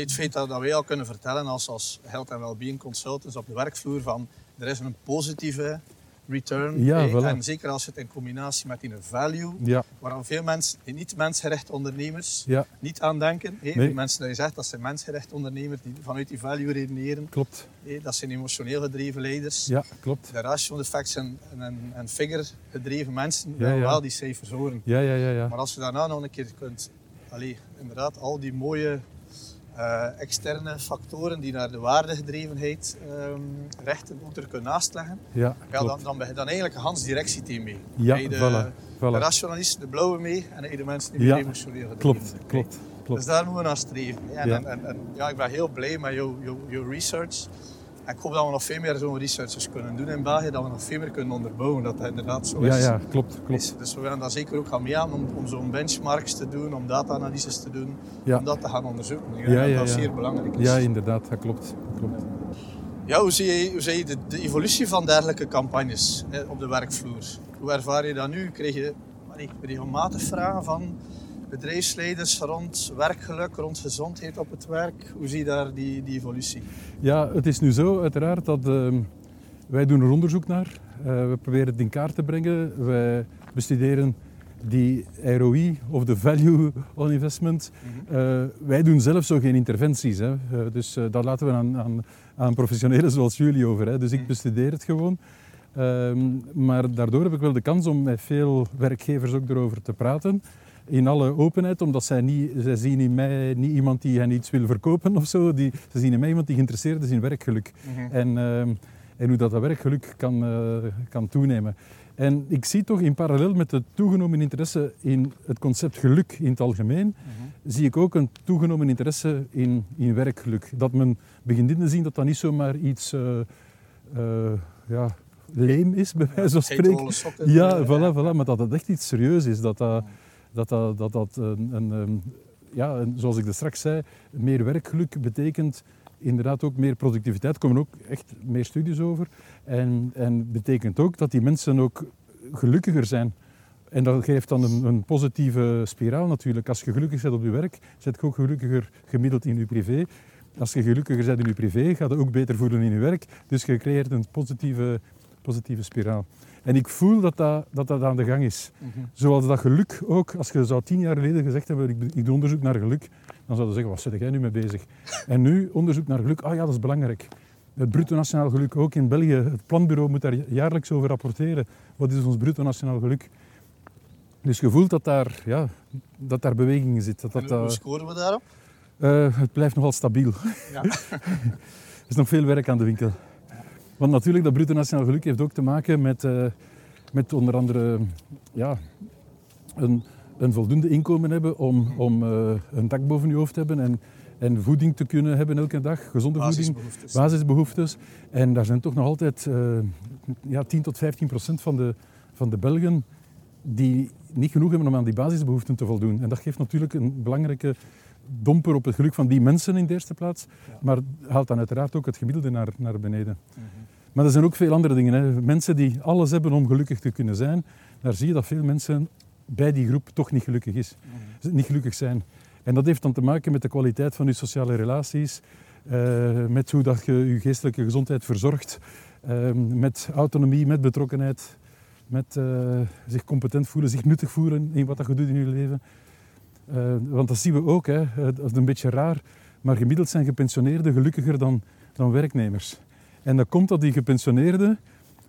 het feit dat, wij al kunnen vertellen als, als health en wellbeing consultants op de werkvloer van er is een positieve return. Ja, voilà. En zeker als je het in combinatie met die value, Ja, waar veel mensen, niet mensgerecht ondernemers, ja, niet aan denken. Nee. Die mensen die je zegt, dat zijn mensgerecht ondernemers die vanuit die value redeneren. klopt. hè. Dat zijn emotioneel gedreven leiders. Ja, klopt. De ratio, de facts en, en, en figure gedreven mensen Ja, wel die cijfers horen. Ja, ja, ja, ja. Maar als je daarna nog een keer kunt, allee, inderdaad, al die mooie eh, externe factoren die naar de waardegedrevenheid ehm rechten er kunnen naastleggen, Ja, ja, dan, dan ben je dan eigenlijk een Hans directieteam mee. Ja, de, voilà, de rationalisten, de blauwe mee en de mensen die Ja, emotioneel Klopt, klopt, klopt. Dus daar moeten we naar streven. En, Ja. en, en, en ja, ik ben heel blij met jouw, jouw, jouw research. En ik hoop dat we nog veel meer zo'n researches kunnen doen in België, dat we nog veel meer kunnen onderbouwen dat dat inderdaad zo Ja, is. ja, klopt, Dus, klopt. dus we willen daar zeker ook gaan mee aan om, om zo'n benchmarks te doen, om data-analyses te doen, Ja. om dat te gaan onderzoeken. Ik denk Ja, dat ja, dat ja. zeer belangrijk is. Ja, inderdaad, dat klopt. klopt. Ja, hoe zie je, hoe zie je de, de evolutie van dergelijke campagnes hè, op de werkvloer? Hoe ervaar je dat nu? Krijg je allee, regelmatig vragen van bedrijfsleiders rond werkgeluk, rond gezondheid op het werk? Hoe zie je daar die, die evolutie? Ja, het is nu zo uiteraard dat ehm, wij doen er onderzoek naar. Eh, we proberen het in kaart te brengen. Wij bestuderen die ROI of de value on investment. Eh, wij doen zelf zo geen interventies. Hè. Eh, dus dat laten we aan, aan, aan professionelen zoals jullie over. Hè. Dus ik bestudeer het gewoon. Ehm, maar daardoor heb ik wel de kans om met veel werkgevers ook erover te praten. In alle openheid, omdat zij, niet, zij zien in mij niet iemand die hen iets wil verkopen of zo. Die, ze zien in mij iemand die geïnteresseerd is in werkgeluk. En, ehm, en hoe dat, dat werkgeluk kan, eh, kan toenemen. En ik zie toch in parallel met de toegenomen interesse in het concept geluk in het algemeen, zie ik ook een toegenomen interesse in, in werkgeluk. Dat men begint in te zien dat dat niet zomaar iets eh, eh, ja, leem is, bij wijze van spreken. Ja, voilà, voilà, maar dat het echt iets serieus is. Dat dat, dat, dat, dat, dat een, een- ja, zoals ik er straks zei, meer werkgeluk betekent inderdaad ook meer productiviteit. Er komen ook echt meer studies over. En, en betekent ook dat die mensen ook gelukkiger zijn. En dat geeft dan een, een positieve spiraal natuurlijk. Als je gelukkig bent op je werk, zit je ook gelukkiger gemiddeld in je privé. Als je gelukkiger bent in je privé, gaat je ook beter voelen in je werk. Dus je creëert een positieve, positieve spiraal. En ik voel dat dat, dat, dat aan de gang is. Mhm. Zoals dat geluk ook, als je zou tien jaar geleden gezegd hebben, ik, ik doe onderzoek naar geluk, dan zouden ze zeggen, wat zit jij nu mee bezig? En nu, onderzoek naar geluk, ah ja, dat is belangrijk. Het bruto nationaal geluk ook in België. Het planbureau moet daar jaarlijks over rapporteren. Wat is ons bruto nationaal geluk? Dus je voelt dat daar, ja, dat daar beweging in zit. Dat, dat, hoe dat- scoren we daarop? eh, het blijft nogal stabiel. Ja. er is nog veel werk aan de winkel. Want natuurlijk, dat bruto nationaal geluk heeft ook te maken met, eh, met onder andere ja, een, een voldoende inkomen hebben om, om eh, een dak boven je hoofd te hebben en, en voeding te kunnen hebben elke dag, gezonde voeding, Basisbehoeftes. En daar zijn toch nog altijd eh, ja, 10 tot 15 procent van de, van de Belgen die niet genoeg hebben om aan die basisbehoeften te voldoen. En dat geeft natuurlijk een belangrijke domper op het geluk van die mensen in de eerste plaats, Ja. maar haalt dan uiteraard ook het gemiddelde naar, naar beneden. Mhm. Maar er zijn ook veel andere dingen. Hè. Mensen die alles hebben om gelukkig te kunnen zijn, daar zie je dat veel mensen bij die groep toch niet gelukkig, is, Mhm. niet gelukkig zijn. En dat heeft dan te maken met de kwaliteit van je sociale relaties, eh, met hoe dat je je geestelijke gezondheid verzorgt, eh, met autonomie, met betrokkenheid, met eh, zich competent voelen, zich nuttig voelen in wat dat je doet in je leven. Eh, want dat zien we ook, hè. Dat is een beetje raar, maar gemiddeld zijn gepensioneerden gelukkiger dan, dan werknemers. En dat komt dat die gepensioneerden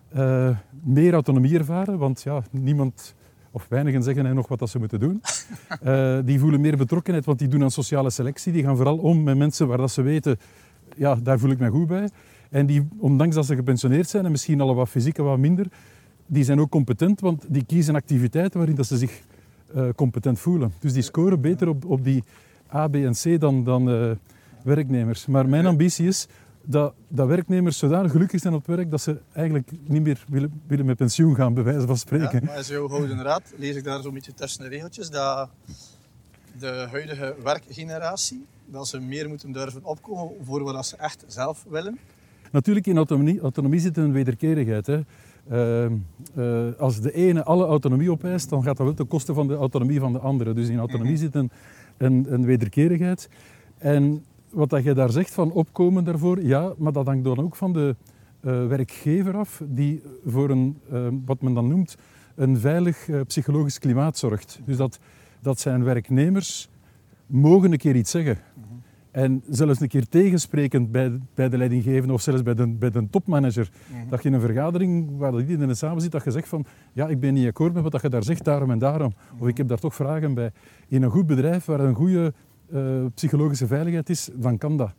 eh, meer autonomie ervaren, want ja, niemand of weinigen zeggen hen nog wat dat ze moeten doen. Eh, die voelen meer betrokkenheid, want die doen aan sociale selectie. Die gaan vooral om met mensen waar dat ze weten, ja, daar voel ik me goed bij. En die, ondanks dat ze gepensioneerd zijn en misschien al wat fysiek en wat minder, die zijn ook competent, want die kiezen activiteiten waarin dat ze zich eh, competent voelen. Dus die scoren beter op, op die A, B en C dan, dan werknemers. Maar mijn ambitie is dat, dat werknemers zodanig gelukkig zijn op het werk dat ze eigenlijk niet meer willen, willen met pensioen gaan, bij wijze van spreken. Ja, maar is jouw gouden raad, lees ik daar zo'n beetje tussen de regeltjes, dat de huidige werkgeneratie, dat ze meer moeten durven opkomen voor wat ze echt zelf willen. Natuurlijk, in autonomie, autonomie zit een wederkerigheid. Hè. Eh, eh, als de ene alle autonomie opeist, dan gaat dat wel ten koste van de autonomie van de andere. Dus in autonomie zit een, een, een wederkerigheid. En wat dat je daar zegt van opkomen daarvoor, ja, maar dat hangt dan ook van de, eh, werkgever af die voor een, eh, wat men dan noemt, een veilig eh, psychologisch klimaat zorgt. Dus dat, dat zijn werknemers mogen een keer iets zeggen. En zelfs een keer tegensprekend bij, bij de leidinggevende of zelfs bij de, bij de topmanager. Dat je in een vergadering waar iedereen samen zit, dat je zegt van ja, ik ben niet akkoord met wat je daar zegt, daarom en daarom. Of ik heb daar toch vragen bij. In een goed bedrijf waar een goede eh, psychologische veiligheid is, dan kan dat.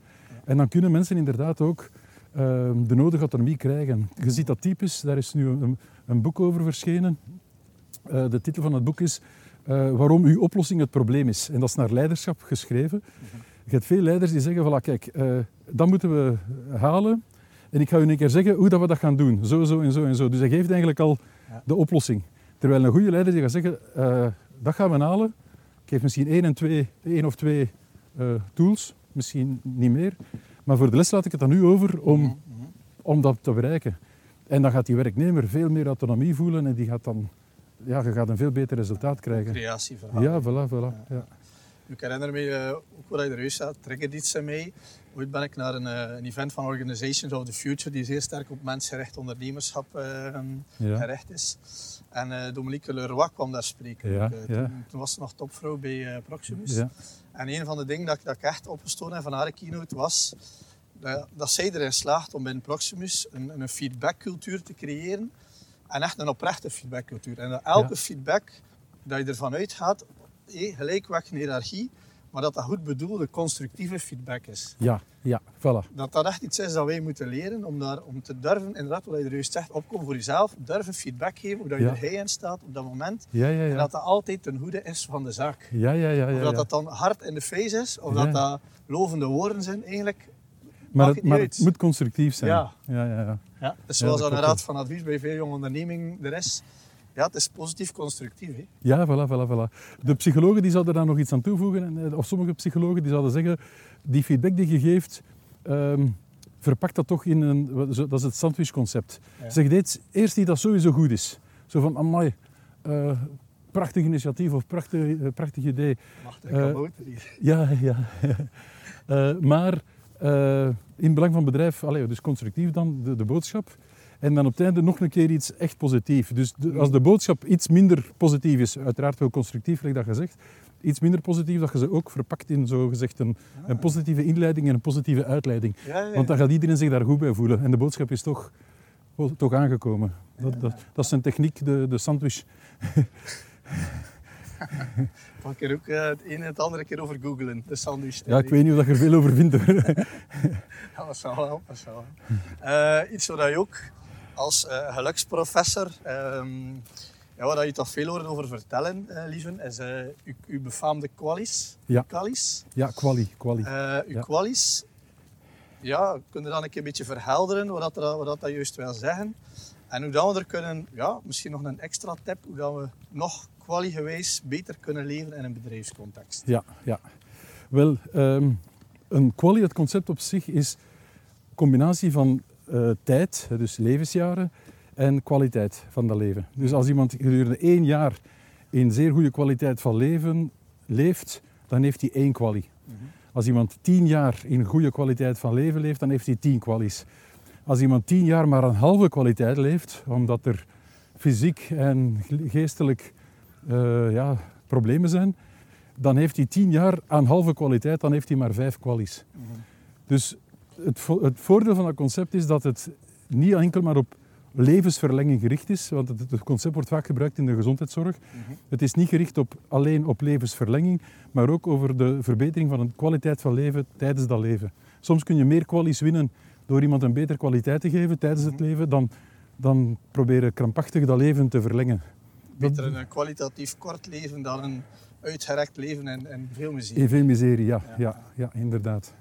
En dan kunnen mensen inderdaad ook eh, de nodige autonomie krijgen. Je ziet dat typisch, daar is nu een, een boek over verschenen. Eh, de titel van het boek is eh, Waarom uw oplossing het probleem is. En dat is naar leiderschap geschreven. Je hebt veel leiders die zeggen, voilà, kijk, dat moeten we halen. En ik ga u een keer zeggen hoe dat we dat gaan doen. Zo, zo en zo en zo. Dus hij geeft eigenlijk al de oplossing. Terwijl een goede leider die gaat zeggen, dat gaan we halen. Ik geef misschien één, en twee, één of twee eh, tools, misschien niet meer. Maar voor de les laat ik het dan nu over om, om dat te bereiken. En dan gaat die werknemer veel meer autonomie voelen en die gaat dan, ja, je gaat een veel beter resultaat krijgen. Creatieverhaal. Ja, voilà, voilà. Ja. Ik herinner me eh, ook wat je er juist zei, triggert iets in mij. Ooit ben ik naar een, eh, een event van Organizations of the Future, die zeer sterk op mensgericht ondernemerschap Ja. gericht is. En eh, Dominique Leroy kwam daar spreken. Ja, ook, ja. Toen, toen was ze nog topvrouw bij Proximus. En een van de dingen dat, ik- dat ik echt opgestoken heb van haar keynote was dat, dat zij erin slaagt om binnen Proximus een, een feedbackcultuur te creëren. En echt een oprechte feedbackcultuur. En dat elke feedback, dat je ervan uitgaat, eh, gelijkweg een hiërarchie, maar dat dat goed bedoelde, constructieve feedback is. ja, ja, voilà. Dat dat echt iets is dat wij moeten leren om, daar, om te durven, inderdaad, wat je er juist zegt, opkomen voor jezelf, durven feedback geven, hoe dat je Ja. er hij in staat op dat moment. Ja, ja, En dat dat altijd ten goede is van de zaak. Ja, ja, ja. ja, Of dat dat dan hard in de face is, of dat dat lovende woorden zijn, eigenlijk Maar, het, maar het moet constructief zijn. Ja. ja, ja. ja. Dus zoals klopt raad van advies bij veel jonge ondernemingen er is. Ja, het is positief constructief. Hè. Ja, voilà, voilà, voilà. De psychologen die zouden daar nog iets aan toevoegen, en, eh, of sommige psychologen die zouden zeggen, die feedback die je geeft, ehm, verpak dat toch in een, dat is het sandwichconcept. Ja. Zeg dit eerst iets dat sowieso goed is. Zo van, amai, eh, prachtig initiatief of prachtig, eh, prachtig idee. Kabouter hier. Ja, ja. Eh, maar in belang van het bedrijf, allee, dus constructief dan, de, de boodschap. En dan op het einde nog een keer iets echt positief. Dus de- als de boodschap iets minder positief is, uiteraard wel constructief, like dat gezegd, iets minder positief, dat je ze ook verpakt in zo gezegd een, een positieve inleiding en een positieve uitleiding. Ja, ja, Want dan gaat iedereen zich daar goed bij voelen. En de boodschap is toch, toch aangekomen. Dat, dat, dat is een techniek, de, de sandwich. Keer ook eh, het ene en het andere keer over googlen, de sandwich. Ja, ik weet niet of je er veel over vindt. hoor. Ja, dat zou wel. Dat zou wel. Eh, iets waar je ook als eh, geluksprofessor, ehm, ja, waar je toch veel hoort over vertellen, eh lieven, is eh, uw, uw befaamde qualis. Ja. Qualis. Ja, quali, quali. Eh, uw Ja. qualis, ja, kun je dan een keer een beetje verhelderen wat dat, wat dat juist wil zeggen? En hoe dat we er kunnen, ja, misschien nog een extra tip, hoe dat we nog quali-gewijs beter kunnen leven in een bedrijfscontext. Ja, ja. Wel, ehm, een quali, het concept op zich, is een combinatie van eh, tijd, dus levensjaren, en kwaliteit van dat leven. Dus als iemand gedurende één jaar in zeer goede kwaliteit van leven leeft, dan heeft hij één quali. Als iemand tien jaar in goede kwaliteit van leven leeft, dan heeft hij tien kwalies. Als iemand tien jaar maar een halve kwaliteit leeft, omdat er fysiek en geestelijk eh, ja, problemen zijn, dan heeft hij tien jaar aan halve kwaliteit, dan heeft hij maar vijf kwalies. Dus het, vo- het voordeel van dat concept is dat het niet enkel maar op levensverlenging gericht is, want het, het concept wordt vaak gebruikt in de gezondheidszorg. Het is niet gericht op, alleen op levensverlenging, maar ook over de verbetering van de kwaliteit van leven tijdens dat leven. Soms kun je meer kwalies winnen door iemand een betere kwaliteit te geven tijdens het leven, dan, dan proberen krampachtig dat leven te verlengen. Beter een kwalitatief kort leven dan een uitgerekt leven en, en veel muziek. In veel miserie, ja, Ja. ja, ja, inderdaad.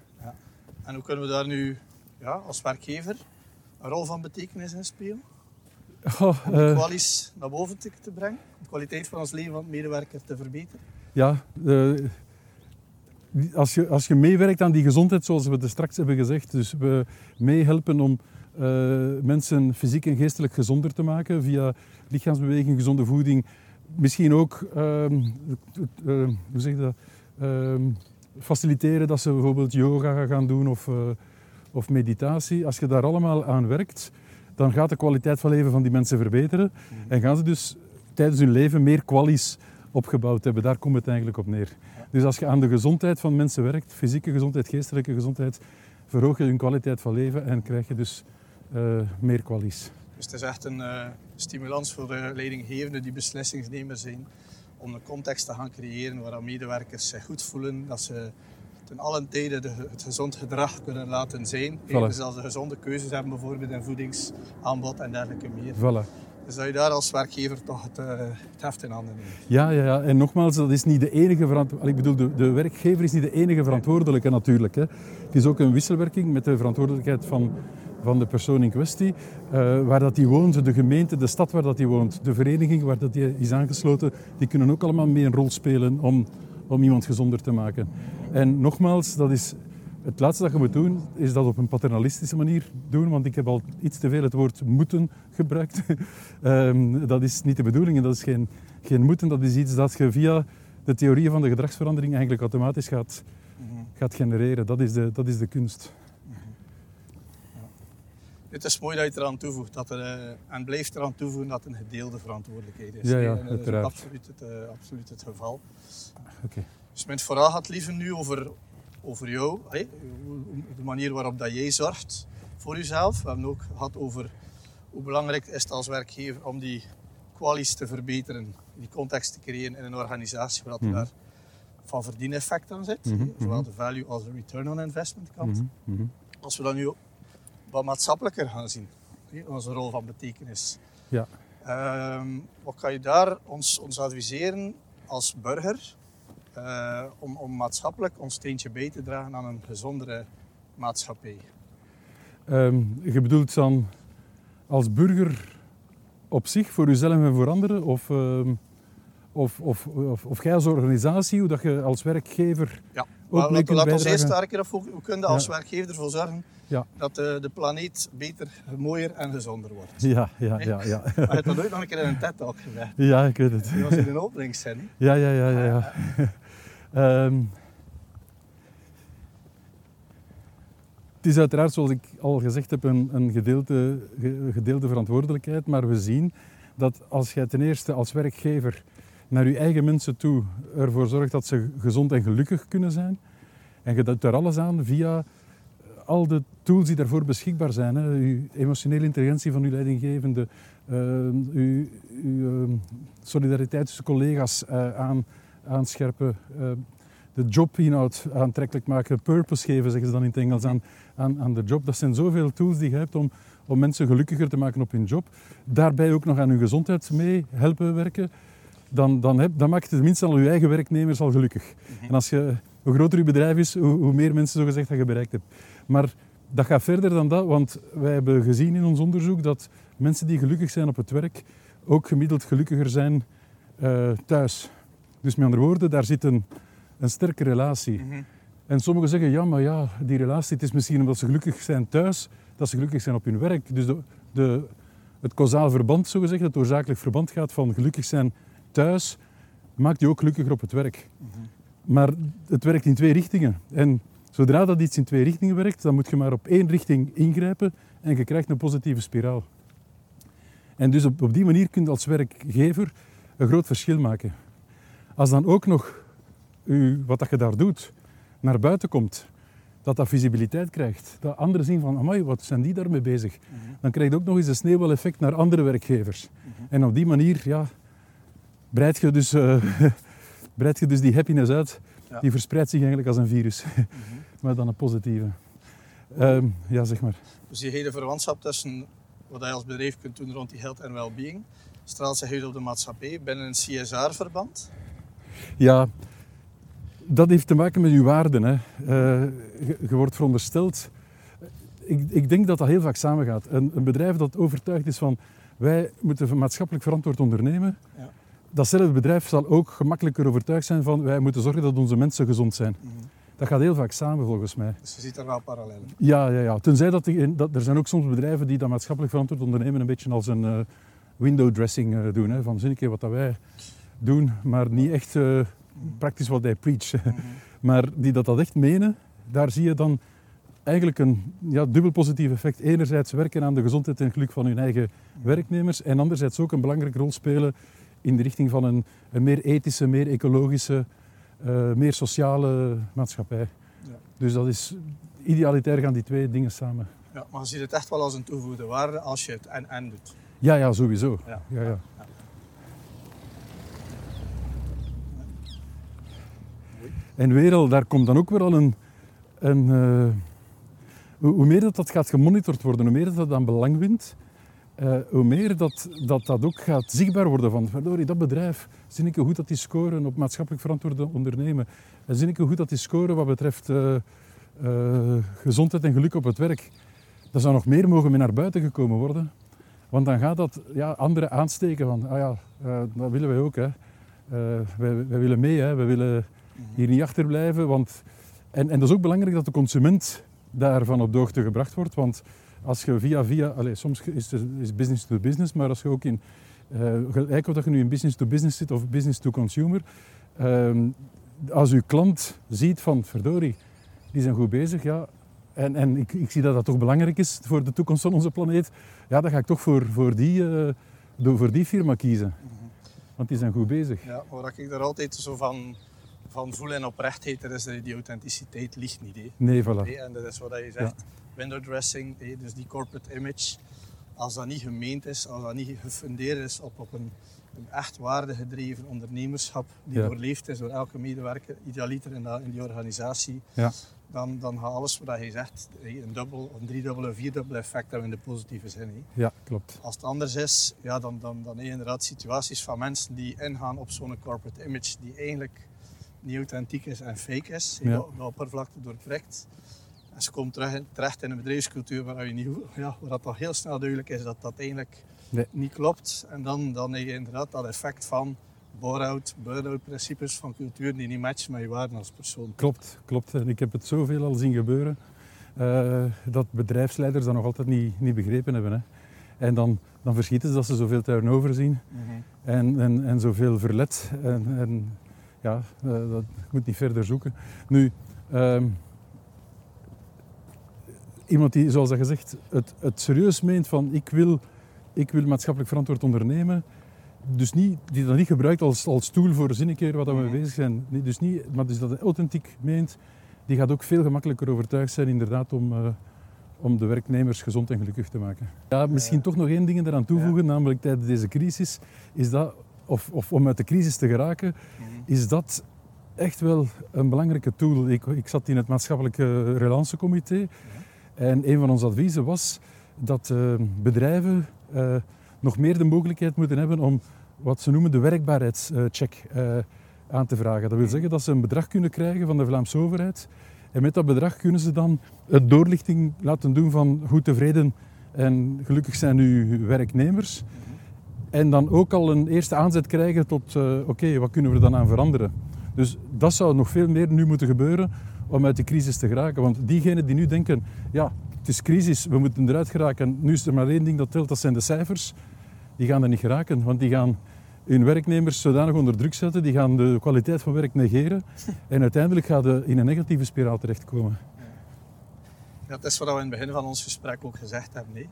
En hoe kunnen we daar nu ja, als werkgever een rol van betekenis in spelen? Goh, Om de eh, kwalies naar boven te, te brengen? Om de kwaliteit van ons leven van de medewerker te verbeteren? Ja, eh, als, je, als je meewerkt aan die gezondheid, zoals we het straks hebben gezegd, dus we meehelpen om eh, mensen fysiek en geestelijk gezonder te maken via lichaamsbeweging, gezonde voeding, misschien ook, ehm, eh, hoe zeg je dat, Ehm, faciliteren dat ze bijvoorbeeld yoga gaan doen of, eh, of meditatie, als je daar allemaal aan werkt, dan gaat de kwaliteit van leven van die mensen verbeteren. En gaan ze dus tijdens hun leven meer kwalies opgebouwd hebben. Daar komt het eigenlijk op neer. Dus als je aan de gezondheid van mensen werkt, fysieke gezondheid, geestelijke gezondheid, verhoog je hun kwaliteit van leven en krijg je dus eh, meer kwalies. Dus het is echt een uh, stimulans voor de leidinggevenden die beslissingsnemers zijn om een context te gaan creëren waar medewerkers zich goed voelen, dat ze ten allen tijde de, het gezond gedrag kunnen laten zijn. Dus als ze gezonde keuzes hebben, bijvoorbeeld in voedingsaanbod en dergelijke meer. Voilà. Dus dat je daar als werkgever toch het, uh, het heft in handen neemt. Ja, ja, ja, en nogmaals, dat is niet de enige verantwoordelijke. Ik bedoel, de, de, werkgever is niet de enige verantwoordelijke natuurlijk. Hè. Het is ook een wisselwerking met de verantwoordelijkheid van, van de persoon in kwestie. Uh, waar dat die woont, de gemeente, de stad waar dat die woont, de vereniging waar dat die is aangesloten, die kunnen ook allemaal mee een rol spelen om, om iemand gezonder te maken. En nogmaals, dat is het laatste dat je moet doen, is dat op een paternalistische manier doen, want ik heb al iets te veel het woord moeten gebruikt. um, dat is niet de bedoeling en dat is geen, geen moeten, dat is iets dat je via de theorieën van de gedragsverandering eigenlijk automatisch gaat, -hmm. gaat genereren. Dat is de, dat is de kunst. Het is mooi dat je eraan toevoegt, dat er, uh, en blijft eraan toevoegen dat het een gedeelde verantwoordelijkheid is. Ja, ja, en, uiteraard. Dat is absoluut het, uh, absoluut het geval. Okay. Dus mijn verhaal gaat liever nu over over jou, de manier waarop dat jij zorgt voor jezelf. We hebben ook gehad over hoe belangrijk is het als werkgever om die kwalies te verbeteren, die context te creëren in een organisatie waar mm -hmm. daar van verdieneffect aan zit. Mm -hmm. Zowel de value als de return on investment kant. Mm -hmm. Als we dat nu wat maatschappelijker gaan zien, onze rol van betekenis. Ja. Um, wat kan je daar ons, ons adviseren als burger uh, om, om, maatschappelijk ons steentje bij te dragen aan een gezondere maatschappij? Um, je bedoelt dan als burger op zich, voor jezelf en voor anderen? Of, um, of, of, of, of jij als organisatie, hoe dat je als werkgever ja. Maar laat, laat ons eerst daar een keer op hoe kunnen als ja. werkgever ervoor zorgen ja. dat de, de, planeet beter, mooier en gezonder wordt. Ja, ja, ja. ja. Je hebt dat ooit nog een keer in een TED-talk gezegd. Ja, ik weet het. Dat was in een openingszin. Ja, ja, ja, ja. ja. Um, het is uiteraard, zoals ik al gezegd heb, een, een gedeelde, gedeelde verantwoordelijkheid. Maar we zien dat als jij ten eerste als werkgever naar je eigen mensen toe ervoor zorgt dat ze gezond en gelukkig kunnen zijn. En je doet daar alles aan via al de tools die daarvoor beschikbaar zijn. Hè. Uw emotionele intelligentie van uw leidinggevende, uh, uw, uh, solidariteit tussen collega's uh, aan, aanscherpen, uh, de jobinhoud aantrekkelijk maken, purpose geven, zeggen ze dan in het Engels, aan, aan, aan de job. Dat zijn zoveel tools die je hebt om, om mensen gelukkiger te maken op hun job. Daarbij ook nog aan hun gezondheid mee helpen werken. Dan, dan, heb, dan maak je tenminste al je eigen werknemers al gelukkig. -hmm. En als je, hoe groter je bedrijf is, hoe, hoe meer mensen zo gezegd dat je bereikt hebt. Maar dat gaat verder dan dat, want wij hebben gezien in ons onderzoek dat mensen die gelukkig zijn op het werk ook gemiddeld gelukkiger zijn uh, thuis. Dus met andere woorden, daar zit een, een sterke relatie. Mhm. En sommigen zeggen, ja, maar ja, die relatie, het is misschien omdat ze gelukkig zijn thuis, dat ze gelukkig zijn op hun werk. Dus de, de, het causaal verband, zogezegd, het oorzakelijk verband gaat van gelukkig zijn thuis, maakt je ook gelukkiger op het werk. Mhm. Maar het werkt in twee richtingen. En zodra dat iets in twee richtingen werkt, dan moet je maar op één richting ingrijpen en je krijgt een positieve spiraal. En dus op, op die manier kun je als werkgever een groot verschil maken. Als dan ook nog u, wat dat je daar doet naar buiten komt, dat dat visibiliteit krijgt, dat anderen zien van, amai, wat zijn die daarmee bezig? Mhm. Dan krijg je ook nog eens een sneeuwbaleffect naar andere werkgevers. Mhm. En op die manier, ja, breid je dus, uh, breid je dus die happiness uit. Ja. Die verspreidt zich eigenlijk als een virus, Mhm. maar dan een positieve. Um, ja, zeg maar. Dus die hele verwantschap tussen wat je als bedrijf kunt doen rond die health en well-being, straalt zich uit op de maatschappij binnen een CSR-verband. Ja, dat heeft te maken met uw waarden. Hè. Uh, je, je, wordt verondersteld. Ik, ik, denk dat dat heel vaak samengaat. Een, een, bedrijf dat overtuigd is van wij moeten maatschappelijk verantwoord ondernemen. Ja. Datzelfde bedrijf zal ook gemakkelijker overtuigd zijn van wij moeten zorgen dat onze mensen gezond zijn. Mm -hmm. Dat gaat heel vaak samen volgens mij. Dus je ziet er wel parallellen. Ja, ja, ja. tenzij dat, die, dat er zijn ook soms bedrijven die dat maatschappelijk verantwoord ondernemen een beetje als een uh, window dressing uh, doen. Hè. Van zie een keer wat dat wij doen, maar niet echt uh, praktisch wat hij preach. Mm -hmm. maar die dat, dat echt menen, daar zie je dan eigenlijk een ja, dubbel positief effect. Enerzijds werken aan de gezondheid en geluk van hun eigen werknemers en anderzijds ook een belangrijke rol spelen in de richting van een, een meer ethische, meer ecologische, uh, meer sociale maatschappij. Ja. Dus dat is, idealitair gaan die twee dingen samen. Ja, maar je ziet het echt wel als een toegevoegde waarde als je het en-en doet. Ja, ja, sowieso. Ja. Ja, ja. En wereld, daar komt dan ook weer al een... een uh, hoe meer dat, dat gaat gemonitord worden, hoe meer dat, dat dan belang wint, uh, hoe meer dat, dat dat ook gaat zichtbaar worden van, verdorie, dat bedrijf, zie ik hoe goed dat die scoren op maatschappelijk verantwoorde ondernemen. En zie ik hoe goed dat die scoren wat betreft uh, gezondheid en geluk op het werk. Dat zou nog meer mogen mee naar buiten gekomen worden. Want dan gaat dat ja, anderen aansteken van, ah ja, dat willen wij ook. Hè. wij, wij willen mee, hè. wij willen hier niet achterblijven. Want, en, en dat is ook belangrijk dat de consument daarvan op de hoogte gebracht wordt. Want als je via via, allez, soms is het is business to business, maar als je ook in, uh, gelijk of dat je nu in business to business zit of business to consumer, uh, als je klant ziet van verdorie, die zijn goed bezig, ja, en, en ik, ik, zie dat dat toch belangrijk is voor de toekomst van onze planeet, ja, dan ga ik toch voor, voor, die, uh, voor die firma kiezen. Want die zijn goed bezig. Ja, waar ik er altijd zo van van voel en oprechtheid, er is die authenticiteit ligt niet. Hè. Nee, voilà. En dat is wat je zegt. Window dressing, dus die corporate image. Als dat niet gemeend is, als dat niet gefundeerd is op, op een, een echt waardegedreven ondernemerschap die doorleefd is door elke medewerker, idealiter in, in die organisatie, ja. dan, dan gaat alles wat je zegt een dubbel, een driedubbele, vierdubbele effect hebben in de positieve zin. Ja, klopt. Als het anders is, ja, dan, dan, dan heb je inderdaad situaties van mensen die ingaan op zo'n corporate image die eigenlijk niet authentiek is en fake is. Ja. de oppervlakte doorprikt. En ze in, terecht in een bedrijfscultuur waar, je niet, ja, waar dat toch heel snel duidelijk is dat dat eigenlijk niet klopt. En dan, dan heb je inderdaad dat effect van bore-out, burn-out principes van cultuur die niet matchen met je waarde als persoon. Klopt, klopt. En ik heb het zoveel al zien gebeuren uh, dat bedrijfsleiders dat nog altijd niet, niet begrepen hebben. Hè. En dan, dan verschieten ze dat ze zoveel turnover zien mm en, en, en zoveel verlet. En, en ja, uh, dat moet niet verder zoeken. Nu, um, iemand die, zoals dat gezegd, het, het serieus meent van ik wil, ik wil maatschappelijk verantwoord ondernemen, dus niet, die dat niet gebruikt als, als tool voor zinnikeer wat we mee bezig zijn. Dus niet, maar dus dat authentiek meent, die gaat ook veel gemakkelijker overtuigd zijn inderdaad om, uh, om de werknemers gezond en gelukkig te maken. Ja, misschien toch nog één ding eraan toevoegen, namelijk tijdens deze crisis, is dat, of, of om uit de crisis te geraken, mhm. is dat echt wel een belangrijke tool. Ik, ik zat in het maatschappelijke relancecomité en een van onze adviezen was dat uh, bedrijven uh, nog meer de mogelijkheid moeten hebben om wat ze noemen de werkbaarheidscheck uh, aan te vragen. Dat wil zeggen dat ze een bedrag kunnen krijgen van de Vlaamse overheid en met dat bedrag kunnen ze dan het doorlichting laten doen van goed tevreden en gelukkig zijn uw werknemers. En dan ook al een eerste aanzet krijgen tot oké, wat kunnen we er dan aan veranderen? Dus dat zou nog veel meer nu moeten gebeuren om uit de crisis te geraken. Want diegenen die nu denken, ja, het is crisis, we moeten eruit geraken. Nu is er maar één ding dat telt, dat zijn de cijfers. Die gaan er niet geraken, want die gaan hun werknemers zodanig onder druk zetten, die gaan de kwaliteit van werk negeren en uiteindelijk gaan ze in een negatieve spiraal terechtkomen. Ja, dat is wat we in het begin van ons gesprek ook gezegd hebben. Nee.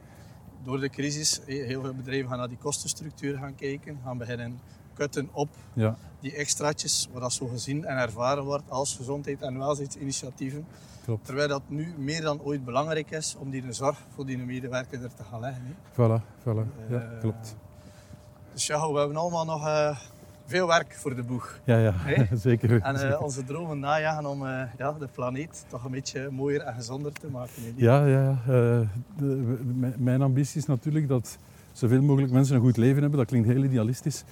Door de crisis, heel veel bedrijven gaan naar die kostenstructuur gaan kijken, gaan beginnen kutten op ja. Die extraatjes, wat dat zo gezien en ervaren wordt als gezondheid- en welzijnsinitiatieven. Klopt. Terwijl dat nu meer dan ooit belangrijk is om die zorg voor die medewerker er te gaan leggen. Voilà, voilà. Ja, uh, klopt. Dus ja, we hebben allemaal nog uh, veel werk voor de boeg. Ja, ja, zeker. En uh, onze dromen najagen om ja, de planeet toch een beetje mooier en gezonder te maken. Ja, ja. De, mijn ambitie is natuurlijk dat zoveel mogelijk mensen een goed leven hebben. Dat klinkt heel idealistisch.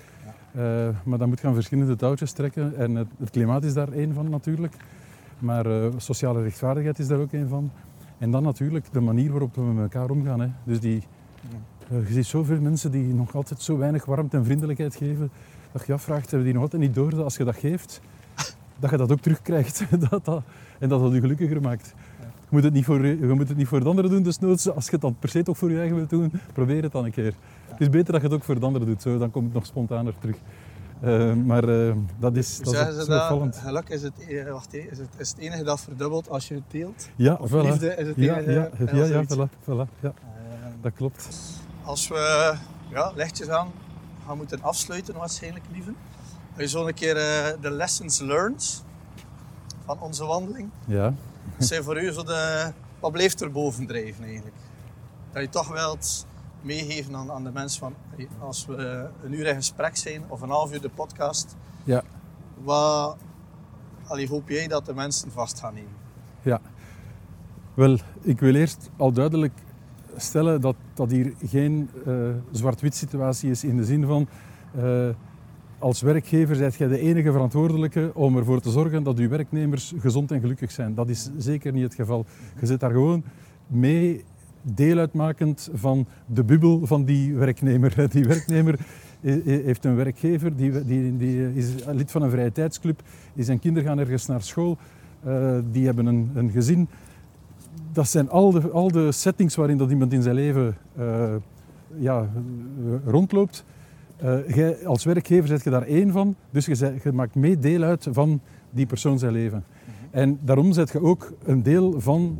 Uh, maar dat moet gaan verschillende touwtjes trekken. En het, het, klimaat is daar één van natuurlijk. Maar uh, sociale rechtvaardigheid is daar ook één van. En dan natuurlijk de manier waarop we met elkaar omgaan. Hè. Dus die, uh, je ziet zoveel mensen die nog altijd zo weinig warmte en vriendelijkheid geven. Dat je afvraagt, hebben die nog altijd niet door dat als je dat geeft, dat je dat ook terugkrijgt. dat, dat, en dat dat je gelukkiger maakt. Je moet, het niet voor, je moet het niet voor de anderen doen, dus noods. Als je het dan per se toch voor je eigen wilt doen, probeer het dan een keer. Het is beter dat je het ook voor de anderen doet, zo, dan komt het nog spontaner terug. Uh, maar uh, dat is, Hoe dat is opvallend. Geluk is het, eh, wacht, is, het, is het enige dat verdubbelt als je het deelt. Ja, Of voilà. liefde is het ja, enige. ja, ja, ja, zoiets. voilà, voilà, ja, Eh, dat klopt. als we ja, lichtjes aan gaan moeten afsluiten waarschijnlijk, lieve. Dat je zo een keer de lessons learned van onze wandeling. Ja. Zijn voor u zo de... Wat blijft er boven drijven eigenlijk? Dat je toch wilt meegeven aan, aan de mensen van... Als we een uur in gesprek zijn, of een half uur de podcast... Ja. Wat allee, hoop jij dat de mensen vast gaan nemen? Ja. Wel, ik wil eerst al duidelijk stellen dat dat hier geen eh, zwart-wit situatie is in de zin van eh, als werkgever zijt jij de enige verantwoordelijke om ervoor te zorgen dat uw werknemers gezond en gelukkig zijn. Dat is zeker niet het geval. Je zit daar gewoon mee deel uitmakend van de bubbel van die werknemer. Die werknemer he- he- heeft een werkgever, die, die, die is lid van een vrije tijdsclub, zijn kinderen gaan ergens naar school, eh, die hebben een, een gezin. Dat zijn al de, al de settings waarin dat iemand in zijn leven eh, ja, rondloopt. Eh, als werkgever zet je daar één van, dus je, maakt mee deel uit van die persoon zijn leven. En daarom zet je ook een deel van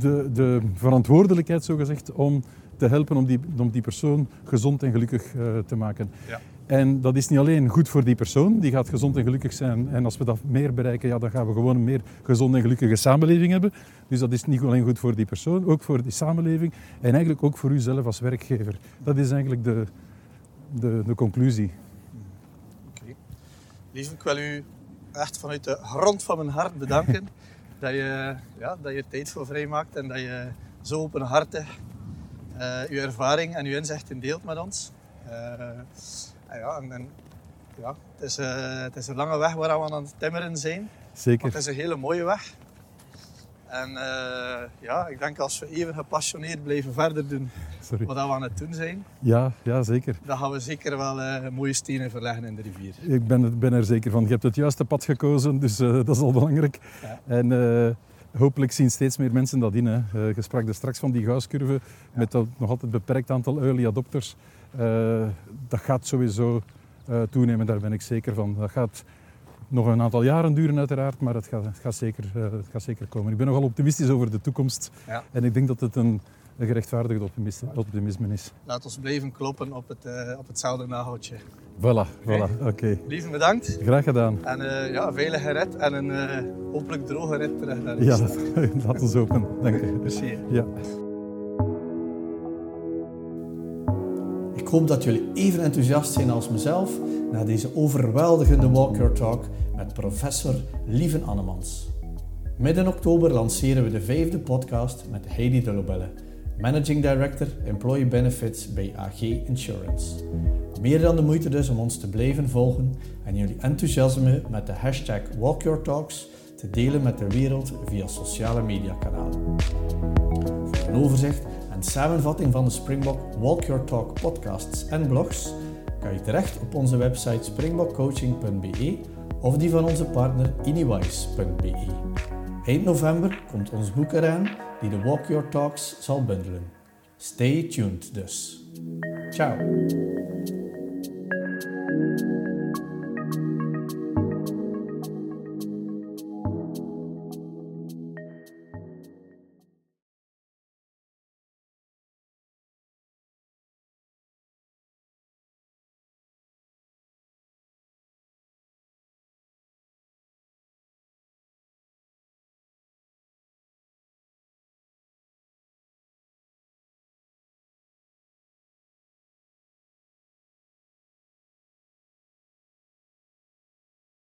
de, de verantwoordelijkheid, zogezegd, om te helpen om die, om die persoon gezond en gelukkig eh, te maken. Ja. En dat is niet alleen goed voor die persoon, die gaat gezond en gelukkig zijn. En als we dat meer bereiken, ja, dan gaan we gewoon een meer gezonde en gelukkige samenleving hebben. Dus dat is niet alleen goed voor die persoon, ook voor die samenleving en eigenlijk ook voor u zelf als werkgever. Dat is eigenlijk de, de, de conclusie. Oké. Lieve, ik wil u echt vanuit de grond van mijn hart bedanken dat je, ja, dat je er tijd voor vrijmaakt en dat je zo openhartig eh uw ervaring en uw inzichten deelt met ons. Eh, en ja, en, en, ja, het, is, eh, het is een lange weg waar we aan het timmeren zijn, maar Zeker. het is een hele mooie weg. En eh, ja, ik denk als we even gepassioneerd blijven verder doen Sorry. wat we aan het doen zijn, Ja, ja, zeker. dan gaan we zeker wel eh, mooie stenen verleggen in de rivier. Ik ben, ben er zeker van. Je hebt het juiste pad gekozen, dus eh, dat is al belangrijk. Ja. En hopelijk zien steeds meer mensen dat in. Hè. Je sprak er straks van die gauscurve met dat nog altijd beperkt aantal early adopters. Dat gaat sowieso toenemen, daar ben ik zeker van. Dat gaat nog een aantal jaren duren uiteraard, maar het gaat, het gaat, zeker, eh, het gaat zeker komen. Ik ben nogal optimistisch over de toekomst Ja. en ik denk dat het een, een gerechtvaardigd optimis- optimisme is. Laat ons blijven kloppen op, het, eh, op hetzelfde nageltje. Voilà, voilà, oké. Lieve bedankt. Graag gedaan. En eh, ja, veilige rit en een eh, hopelijk droge rit terug naar Ja, laat ons open. Dank je. Merci. Ja. Ik hoop dat jullie even enthousiast zijn als mezelf na deze overweldigende Walk Your Talk met professor Lieven Annemans. Midden oktober lanceren we de vijfde podcast met Heidi de Lobelle, Managing Director Employee Benefits bij AG Insurance. Meer dan de moeite dus om ons te blijven volgen en jullie enthousiasme met de hashtag Walk Your Talks te delen met de wereld via sociale mediakanalen. Voor een overzicht en samenvatting van de Springbok Walk Your Talk podcasts en blogs kan je terecht op onze website springbokcoaching.be of die van onze partner inywise.be. Eind november komt ons boek eraan die de Walk Your Talks zal bundelen. Stay tuned dus. Ciao!